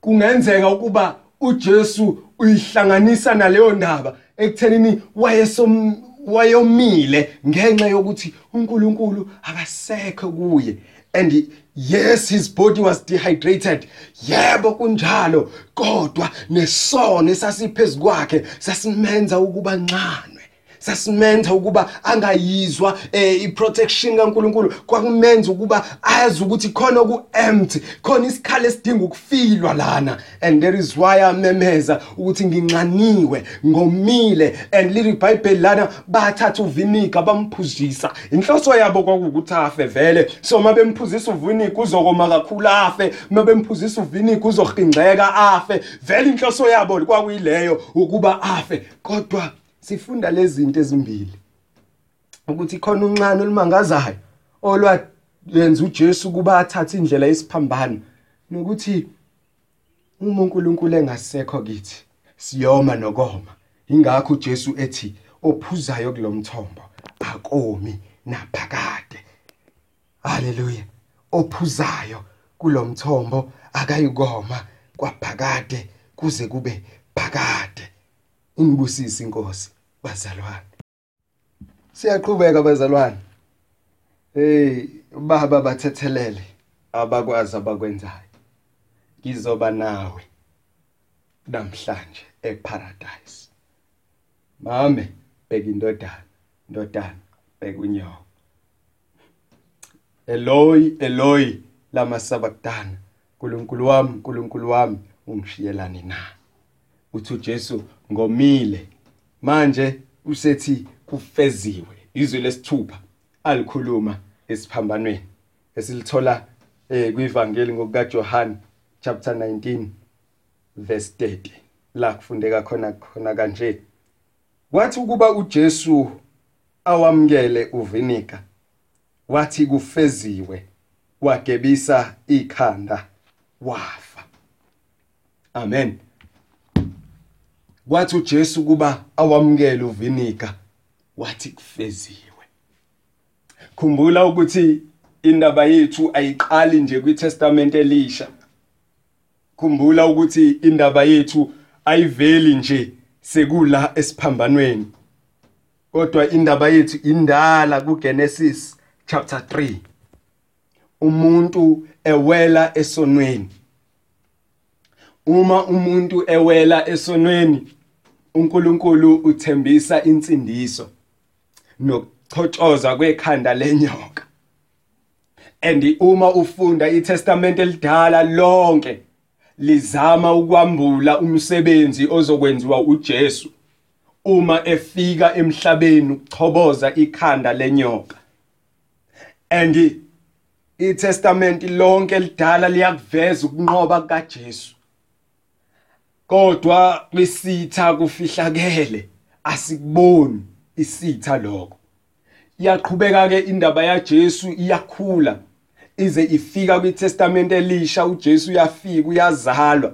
kungenzeka ukuba uJesu uyihlanganisa naleyo ndaba ekuthenini wayesom wayomile ngenxa yokuthi uNkulunkulu akasekho kuye. And yes his body was dehydrated. Yebo kunjalo. Kodwa nesono esasiphezulu kwakhe sasimenza ukuba ncane. Sasimenza ukuba angayizwa eh, iprotection kaNkuluNkulu. Kwakumenza ukuba azi ukuthi khona ku empty khona isikhala esidinga ukufilwa lana. And there is why amemeza ukuthi nginxaniwe ngomile and leli bible lana bathatha uvinika bamphuzisa. Inhloso yabo kwakukuthi afe vele. So mabemphuzisa uvinika uzokoma kakhulu afe. Mabemphuzisa uvinika uzohingxeka afe. Vele inhloso yabo kwakuyileyo ukuba afe. Kodwa sifunda lezi zinto ezimbili. Ukuthi khona uncane olumangazayo olwayenza uJesu kuba athathe indlela yesiphambano nokuthi uma uNkulunkulu engasekho kithi siyoma nokoma. Ingakho uJesu ethi ophuzayo kulomthombo akomi naphakade. Haleluya. Ophuzayo kulomthombo akayikoma kwaphakade kuze kube phakade. Inibusise inkosi bazalwane. Siyaqhubeka bazalwane. Hey baba bathethelele abakwazi abakwenzayo. Ngizoba nawe namhlanje eparadise. Mame bheka indodana indodana bheka unyoka Eloi Eloi lama sabakdana uNkulunkulu wami uNkulunkulu wami ungishiyelani na? Uthi uJesu ngomile. Manje usethi kufeziwe izwi lesithupha alikhuluma esiphambanweni esilithola eh kuivangeli ngokuka John chapter 19 verse 30 la kufundeka khona khona kanje. Wathi ukuba uJesu awamkele uvinika wathi kufeziwe wagebisa ikhanda wafa. Amen. Wathi uJesu kuba awamukele uvinika wathi kufeziwe. Khumbula ukuthi indaba yethu ayiqali nje kwiTestament elisha. Khumbula ukuthi indaba yethu ayiveli nje sekula esiphambanweni. Kodwa indaba yethu indala kuGenesis chapter 3 umuntu ewela esonweni. Uma umuntu ewela esonweni uNkulunkulu uthembisa insindiso nokuchotshoza kwekhanda lenyoka. And uma ufunda iTestament elidala lonke lizama ukwambula umsebenzi ozokwenziwa uJesu. Uma efika emhlabeni ukuchoboza ikhanda lenyoka. And iTestament lonke elidala liyakuveza ukunqoba kaJesu kodwa kwisitha kufihlakele asikuboni isitha lokho. Iyaqhubeka ke indaba yaJesu iyakhula ize ifika kwiTestament elisha uJesu uyafika uyazalwa.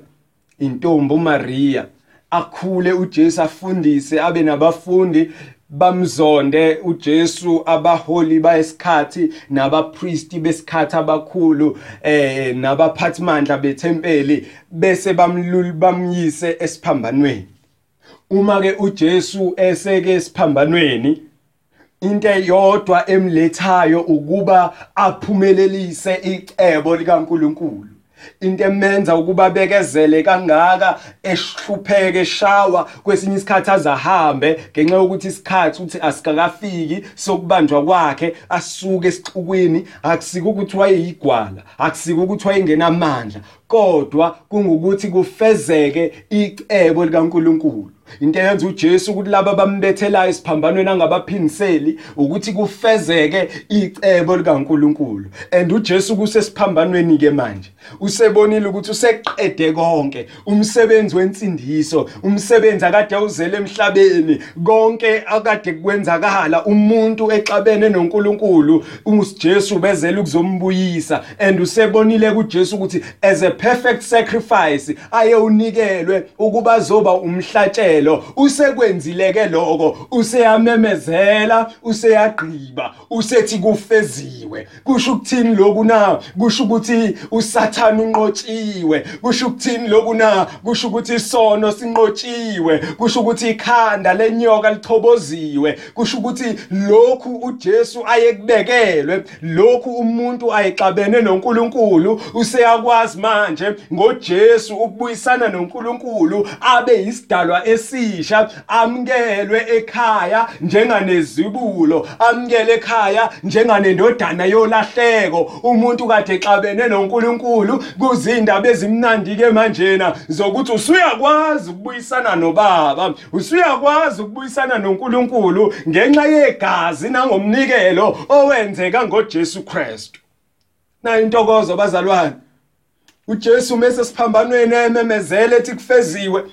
Intombi uMaria akhule uJesu afundise abe nabafundi bamzonde uJesu abaholi bayesikhathi nabapriesti besikhathi abakhulu eh nabaphathimandla bethempeli bese bamlulu bamyise esiphambanweni. Uma ke uJesu eseke esiphambanweni into eyodwa emlethayo ukuba aphumelelise icebo likaNkuluNkulu. Into emenza ukuba bekezele kangaka ehlupheke eshawa kwesinye isikhathi azahambe ngenxa yokuthi isikhathi uthi asikakafiki sokubanjwa kwakhe asuke esixukwini akusike ukuthi wayeyigwala akusike ukuthi wayengenamandla. Kodwa kungukuthi kufezeke icebo likaNkuluNkulu. Into eyenza uJesu ukuthi laba bambethelayo isiphambanweni angabaphiniseli ukuthi kufezeke icebo likaNkuluNkulu. And uJesu kusesiphambanweni ke manje usebonile ukuthi useqede konke. Umsebenzi wensindiso umsebenzi akade awuzele emhlabeni konke akade kwenzakala. Umuntu exabene noNkulunkulu uJesu bezela ukuzombuyisa. And usebonile kuJesu ukuthi as a perfect sacrifice aye unikelwe ukuba azoba umhlatshelo. Usekwenzileke lokho useyamemezela useyagqiba usethi kufeziwe. Kusho ukuthini lokhu na? Kusho ukuthi usathana unqotshiwe. Kusho ukuthini lokhu na? Kusho ukuthi isono sinqotshiwe. Kusho ukuthi ikhanda lenyoka lithoboziwe. Kusho ukuthi lokhu uJesu ayekubekelwe lokhu umuntu ayixabene noNkulunkulu useyakwazi manje ngoJesu ukubuyisana noNkulunkulu abe isidalwa esi esisha amkelwe ekhaya njenganezibulo amkele ekhaya njenganendodana yolahleko. Umuntu kade exabene noNkulunkulu kuzindaba ezimnandi ke manjena zokuthi usuyakwazi ukubuyisana nobaba usuyakwazi ukubuyisana noNkulunkulu ngenxa yegazi nangomnikelo owenzeka ngoJesu Kristu. Na intokozo bazalwane? uJesu mase siphambanweni ememezele ethi kufeziwe.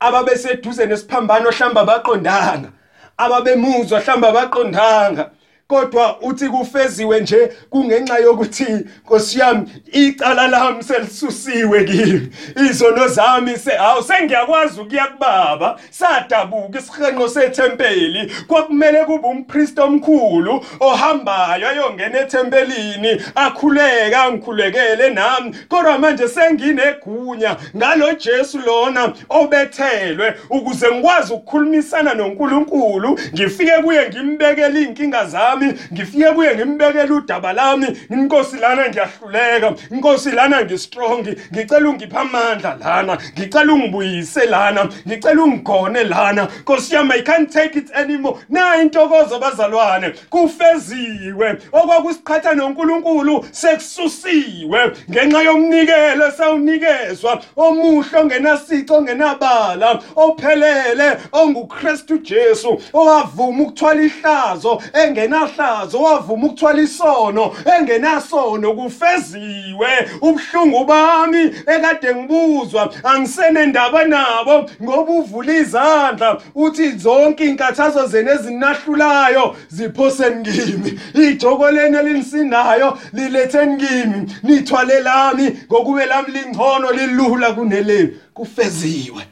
Ababeseduze nesiphambano hlamba baqondanga. Ababemuzwa hlamba baqondanga. Kodwa uthi kufeziwe nje kungenxa yokuthi Nkosi yami icala lami selisusiwe kimi. Izono zami se hawu sengiyakwazi ukuya kubaba. Sadabuka isihenqo sethempeli. Kwakumele kube umpriest omkhulu ohambayo ayongena ethempelini akhuleka ngikhulekele nami. Kodwa manje senginegunya ngalo Jesu lona obethelwe ukuze ngikwazi ukukhulumisana noNkulunkulu ngifike kuye ngimbekele inkinga zami. Lami ngifike kuye ngimbekela udaba lami. Inkosi lana ngiyahluleka inkosi lana ngistrong ngicela ungipha amandla lana ngicela ungibuyise lana ngicela ungigone lana. Nkosi yami i can't take it anymore. Na intokozo bazalwane kufeziwe. Okwakusiqhatha noNkulunkulu sekususiwe. Ngenxa yomnikelo sawunikezwa omuhle ongenasico ongenabala ophelele onguKristu Jesu owavuma ukuthwala ihlazo engena engenahlazo wavuma ukuthwala isono engenasono kufeziwe. Ubuhlungu bami ekade ngibuzwa angisenendaba nabo ngoba uvula izandla uthi zonke inkathazo zene ezinahlulayo ziphoseni kimi. Ijoko leni elinisindayo liletheni kimi. Nithwale lami ngokube lami lingcono lilula kuneleni kufeziwe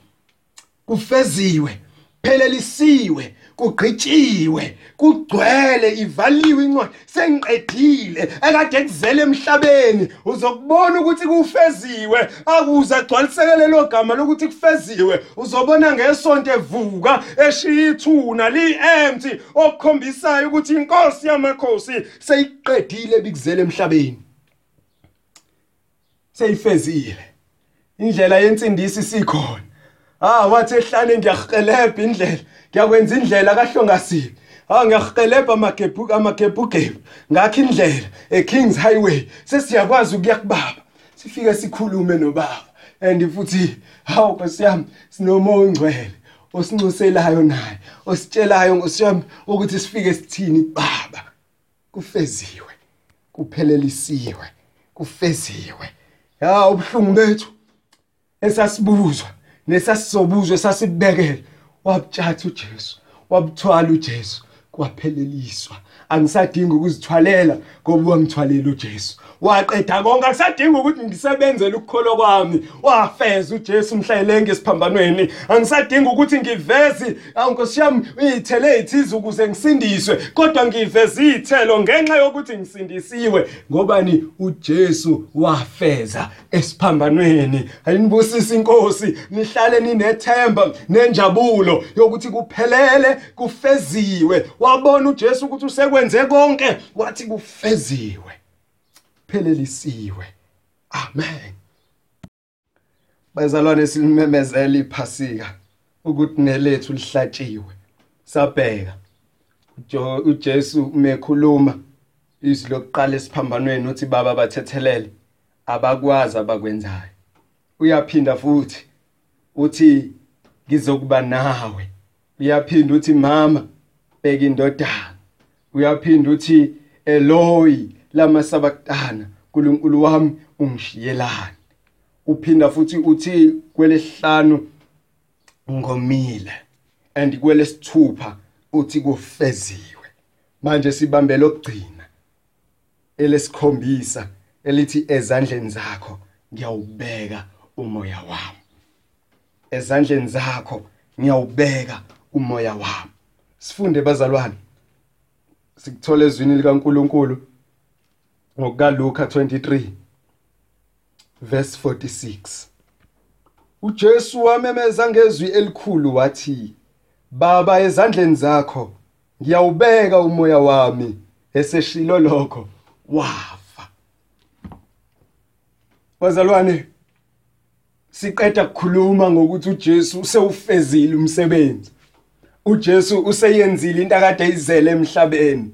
kufeziwe phelelisiwe kugqitshiwe kugcwele ivaliwe incwadi. Sengiqedile. Ekade kuzele emhlabeni uzokubona ukuthi kufeziwe. Akuze agcwalisekele lo gama lokuthi kufeziwe. Uzobona ngesonto evuka eshiya ithuna li-empty okukhombisayo ukuthi inkosi yamakhosi seyiqedile bikuzele emhlabeni. Seyifezile. Indlela yensindisi sikhona. Ah wathi ehlane ngiyahelebha indlela. Ngiyakwenza indlela kahlongasini Ah ngiyahelebha amagebhu amagebhugebhu ngakho indlela eKings Highway sesiyakwazi ukuya kubaba. Sifike sikhulume nobaba. And futhi hawu nkosiyami sinomoya ongcwele osinxuselayo naye ositshelayo ngosiyami ukuthi sifike sithini baba kufeziwe kuphelelisiwe kufeziwe. Ya ubuhlungu bethu esasibuzwa. Nesasizobuzwa sasibekele wabutshatha uJesu wabuthwala uJesu kwapheleliswa angisadingi ukuzithwalela ngoba wangithwalela uJesu. Waqeda konke akusadingi ukuthi ngisebenzele ukukholwa kwami. Wafeza uJesu umhlayele ngesiphambanweni angisadingi ukuthi ngiveze ankosi yami izithelo ezithize ukuze ngisindiswe. Kodwa ngiveze izithelo ngenxa yokuthi ngisindisiwe. Ngobani? uJesu wafeza esiphambanweni. Ayinibusisa inkosi nihlale ninethemba nenjabulo yokuthi kuphelele kufeziwe. Wabona uJesu ukuthi usekwenze konke wathi kufeziwe phelelisiwe. Amen. Bazalwane silimemezela iphasika ukuthi nelethu lihlatshiwe. Sabheka. uJesu mekhuluma izwi lokuqala esiphambanweni uthi baba bathethelele. Abakwazi abakwenzayo. Uyaphinda futhi uthi ngizokuba nawe. Uyaphinda uthi mama bheka indodana. Uyaphinda uthi Eloi lama sabakutana uNkulunkulu wami ungishiyelani. Uphinda futhi uthi kwelesihlanu ngomile and kwelesithupha uthi kufeziwe. Manje sibambe lokugcina elesikhombisa elithi ezandleni zakho ngiyawubeka umoya wami. Ezandleni zakho ngiyawubeka umoya wami. Sifunde bazalwane. Sikuthola ezwini likaNkuluNkulu ngokukaLuka 23 verse 46 uJesu wamemeza ngezwi elikhulu wathi Baba ezandleni zakho ngiyawubeka umoya wami eseshilo lokho. Wafa. Bazalwane siqeda ukukhuluma ngokuthi uJesu usewufezile umsebenzi. uJesu useyenzile into akade izele emhlabeni.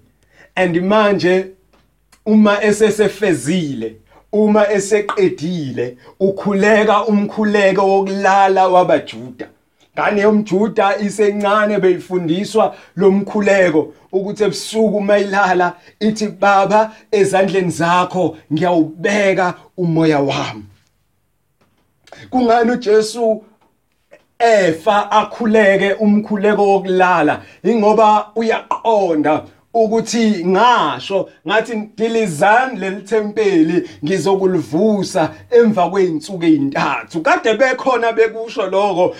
And manje uma esesefezile uma eseqedile ukhuleka umkhuleko wokulala wabajuda. Ngane yomjuda isencane beyifundiswa lomkhuleko ukuthi ebusuku mayilala ithi baba ezandleni zakho ngiyawubeka umoya wami. Kungani uJesu efa akhuleke umkhuleko wokulala ingoba uyaqonda. Ukuthi ngasho ngathi dilizani lelithempeli ngizokulivusa emva kweinsuku ezintathu kade bekhona bekusho lokho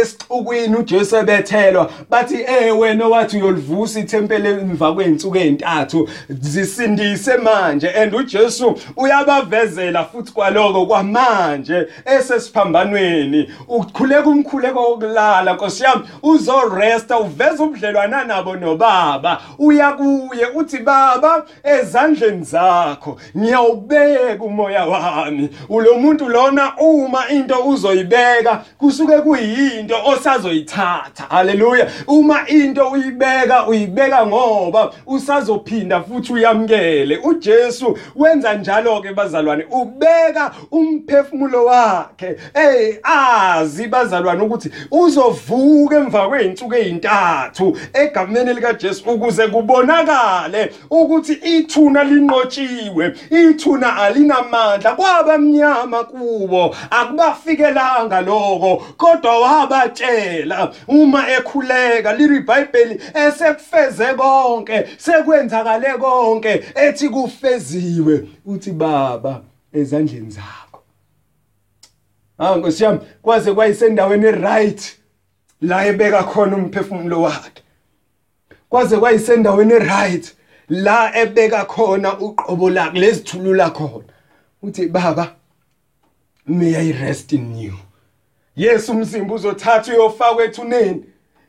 esixukwini uJesu ebethelwa bathi eh wena wathi uyolivusa ithempeli emva kweinsuku ezintathu zisindise manje. And uJesu uyabavezela futhi kwaloko kwamanje esesiphambanweni. Ukukhuleka umkhuleko wokulala Nkosi yami uzoresta uveza ubudlelwana nabo nobaba. Uya kuye uthi baba ezandleni zakho ngiyawubeka umoya wami. Ulo muntu lona uma into uzoyibeka kusuke kuyinto osazoyithatha. Haleluya. Uma into uyibeka uyibeka ngoba usazophinda futhi uyamkele uJesu wenza njalo ke bazalwane ubeka umphefumulo wakhe. Hey azi bazalwane ukuthi uzovuka emva kweinsuku ezintathu egameni lika Jesu ukuze kubonakale ukuthi ithuna linqotshiwe ithuna alinamandla kwabamnyama kubo akubafikelanga lokho. Kodwa wabatshela uma ekhuleka liri bible esekufeze konke sekwenzakale konke ethi kufeziwe uthi baba ezandleni zakho. Ah Nkosi yami kwaze kwayisendaweni right la ebeka khona umphefumulo wakhe. Kwaze kwayisendaweni right la ebeka khona uqobo lakhe lezithulula khona. Uthi baba may i rest in you? Yes umzimba uzothatha uyofakwa ethuneni.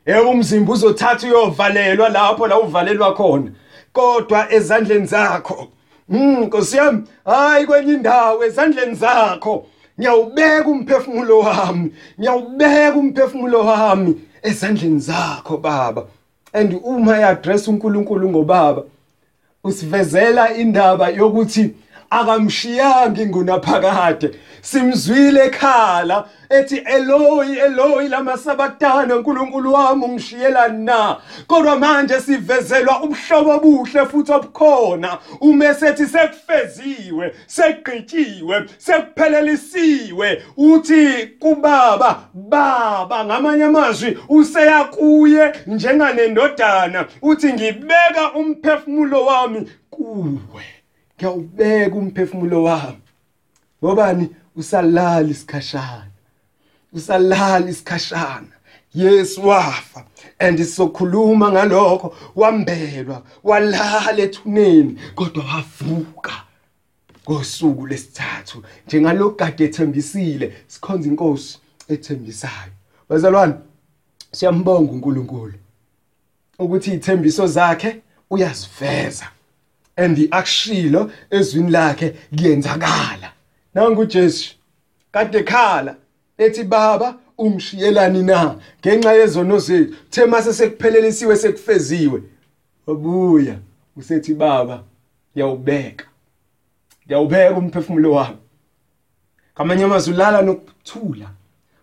Yebo umzimba uzothatha uyovalelwa lapho la uvalelwa khona. Kodwa ezandleni zakho Mm Nkosi yami hayi kwenye indawo ezandleni zakho ngiyawubeka umphefumulo wami ngiyawubeka umphefumulo wami ezandleni zakho baba. And uma yaddress uNkulunkulu ngobaba usivezela indaba yokuthi akamshiyanga ingunaphakade simzwile ekhala ethi Eloi Eloi lama sabatana uNkulunkulu wami ungishiyelani na? Kodwa manje sivezelwa ubhlobo obuhle futhi obukhona. Uma sethi sekufeziwe segqityiwe sekuphelelisiwe. Uthi kubaba baba ngamanye amazwi useya kuye njenganendodana uthi ngibeka umphefumulo wami kuwe. Ngiyawubeka umphefumulo wami. Ngobani? Usalala isikhashana. Usalala isikhashana. Yesu wafa and sizokhuluma ngalokho. Wambelwa walala ethuneni kodwa wavuka ngosuku lesithathu njengalokhu kade ethembisile sikhonza inkosi ethembisayo. Bazalwane siyambonga uNkulunkulu ukuthi ithembiso zakhe uyaziveza. And akushilo ezwini lakhe kuyenzakala. Nangu Jesu kade khala ethi baba umshiyelani na? Ngenxa yezono zethu the mase sekuphelelisiwe sekufeziwe. Wabuya usethi baba ngiyawubeka ngiyawubeka umphefumulo wami. Kamanye amazwi ulala nokuthula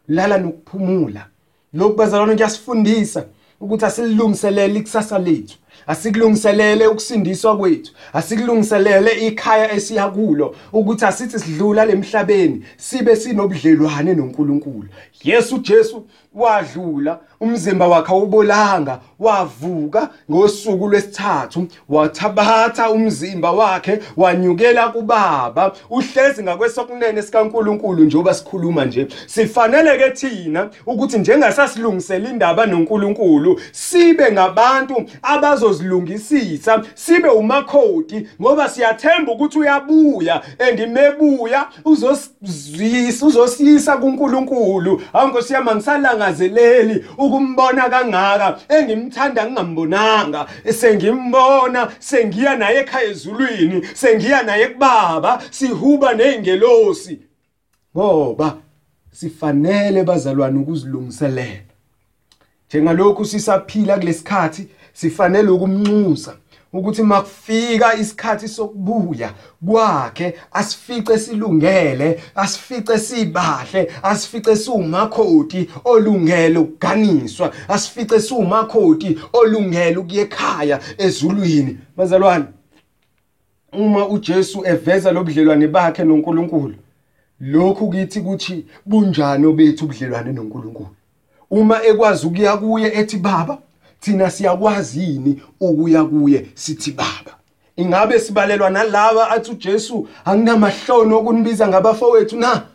ulala nokuphumula. Lokhu bazalwane kuyasifundisa ukuthi asilungiselele ikusasa lethu. Asikulungiselele ukusindiswa kwethu. Asikulungiselele ikhaya esiya kulo ukuthi asithi sidlula lemhlabeni sibe sinobudlelwane noNkulunkulu. Yesu Jesu wadlula umzimba wakhe awubolanga wavuka ngosuku lwesithathu wathabatha umzimba wakhe wanyukela kubaba. Uhlezi ngakwesokunene sikaNkuluNkulu njengoba sikhuluma nje. Sifanele ke thina ukuthi njengasasilungisela indaba noNkulunkulu sibe ngabantu abazozilungisisa sibe umakhodi ngoba siyathemba ukuthi uyabuya andimebuya uzosizisa uzosisa kuNkulunkulu. Awunkosi yami ngisalangazeleli ukumbona kangaka engimthanda ngingambonanga. Sengimbona sengiya naye ekhaya ezulwini sengiya naye kubaba sihuba nezingelosi ngoba sifanele bazalwane ukuzilungiselela. Njengalokhu sisaphila kulesikhathi sifanele ukumnxusa ukuthi makufika isikhathi sokubuya kwakhe asifice silungele asifice sibahle asifice siwumakhoti olungele ukuganiswa asifice siwumakhoti olungele ukuye ekhaya ezulwini. Bazalwane uma uJesu eveza lobudlelwane bakhe noNkulunkulu lokhu kithi kuthi bunjani obethu ubudlelwane noNkulunkulu? Uma ekwazi ukuya kuye ethi baba thina siyakwazi yini ukuya kuye sithi baba ingabe sibalelwa nalaba athi uJesu anginamahlono okunibiza ngabafowethu na?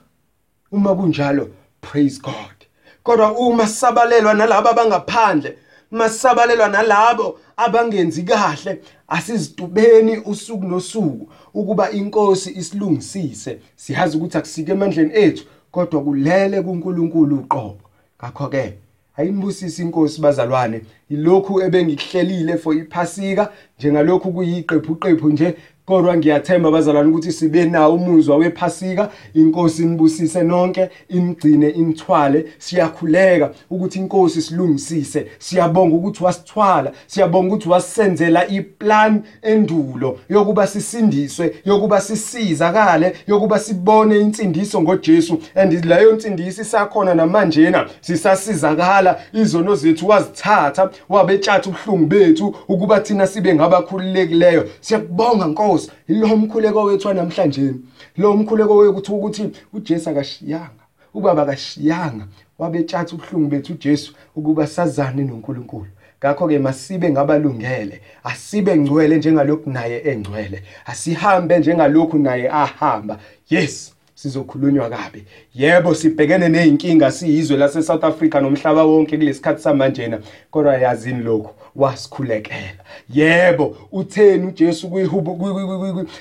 Uma kunjalo praise God. Kodwa uma sabalelwa nalabo abangaphandle masabalelwa nalabo abangenzi kahle asizitubeni usuku nosuku ukuba inkosi isilungisise. Siyazi ukuthi akusike emandleni ethu kodwa kulele kuNkulunkulu uqobo. Ngakho ke ayinibusisi inkosi bazalwane ilokhu ebengikuhlelile for iphasika njengalokhu kuyiqephu qephu nje kodwa ngiyathemba bazalwane ukuthi sibe nawo umuzwa wephasika inkosi inibusise nonke imgcine imthwale siyakhuleka ukuthi inkosi silungisise. Siyabonga ukuthi wasithwala siyabonga ukuthi wasenzela iplan endulo yokuba sisindiswe yokuba sisizakale yokuba sibone insindiso ngoJesu. And leyo nsindiso isakhona namanjena sisasizakala. Izono zethu wazithatha wabetshatha ubuhlungu bethu ukuba thina sibe ngabakhululekileyo. Siyakubonga nkosi. Inkosi lo mkhuleko wethu namhlanje lo mkhuleko wekuthi ukuthi uJesu akashiyanga ubaba akashiyanga wabetshatha ubuhlungu bethu uJesu ukuba sazane noNkulunkulu. Ngakho ke masibe ngabalungele asibe ngcwele njengalokhu naye engcwele asihambe njengalokhu naye ahamba. Yes. Sizokhulunywa kabi. Yebo sibhekene nezinkinga siyizwe lase South Africa nomhlaba wonke kulesikhathi samanjena. Kodwa yazini lokho wasikhulekela. Yebo utheni uJesu kuyihubo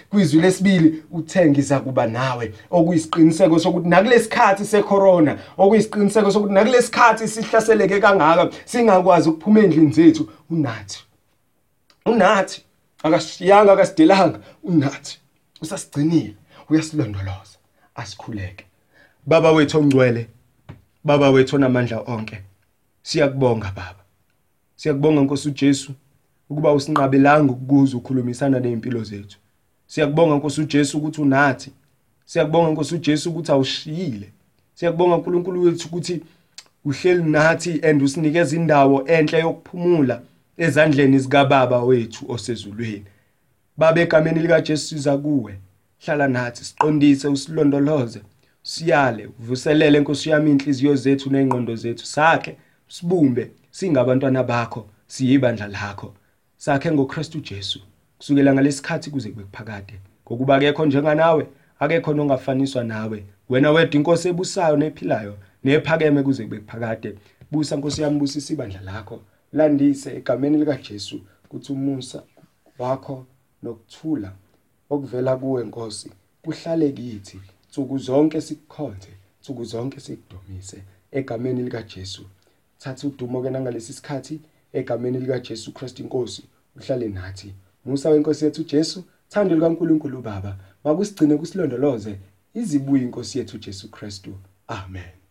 kwizwi lesibili uthenga iza kuba nawe okuyisiqiniseko sokuthi nakulesikhathi secorona okuyisiqiniseko sokuthi nakulesikhathi sihlaseleke kangaka singakwazi ukuphuma endlini zethu unathi. Unathi. Akasiyanga akasidelanga unathi. Usasigcinile uyasilondoloza. Asikhuleke. Baba wethu ongcwele baba wethu onamandla onke siyakubonga baba. Siyakubonga nkosi uJesu ukuba usinqabelanga ukukuza ukukhulumisana nezimpilo zethu. Siyakubonga nkosi uJesu ukuthi unathi. Siyakubonga nkosi uJesu ukuthi awushiyile. Siyakubonga uNkulunkulu wethu ukuthi uhleli nathi and usinikeza indawo enhle yokuphumula ezandleni zikaBaba wethu osezulwini. Baba egameni likaJesu siza kuwe. Hlala nathi siqondise usilondoloze. Siyale uvuselele Nkosi yami inhliziyo zethu nezingqondo zethu. Sakhe sibumbe singabantwana bakho siyibandla lakho. Sakhe ngoKristu Jesu. Kusukela ngalesikhathi kuze kube kuphakade. Ngokuba akekho njenganawe akekho nongafaniswa nawe. Wena wedwa inkosi ebusayo nephilayo nephakeme kuze kube kuphakade. Busa Nkosi yami busisa ibandla lakho. Landise egameni likaJesu kuthi umusa wakho nokuthula okuvela kuwe Nkosi kuhlale kithi nsuku zonke sikukhonze nsuku zonke sikudumise egameni likaJesu thatha udumo ke nangalesi sikhathi egameni likaJesu Kristu inkosi uhlale nathi. Musa wenkosi yethu Jesu thando likaNkuluNkulu Baba makusigcine kusilondoloze izibuye inkosi yethu Jesu Kristu. Amen.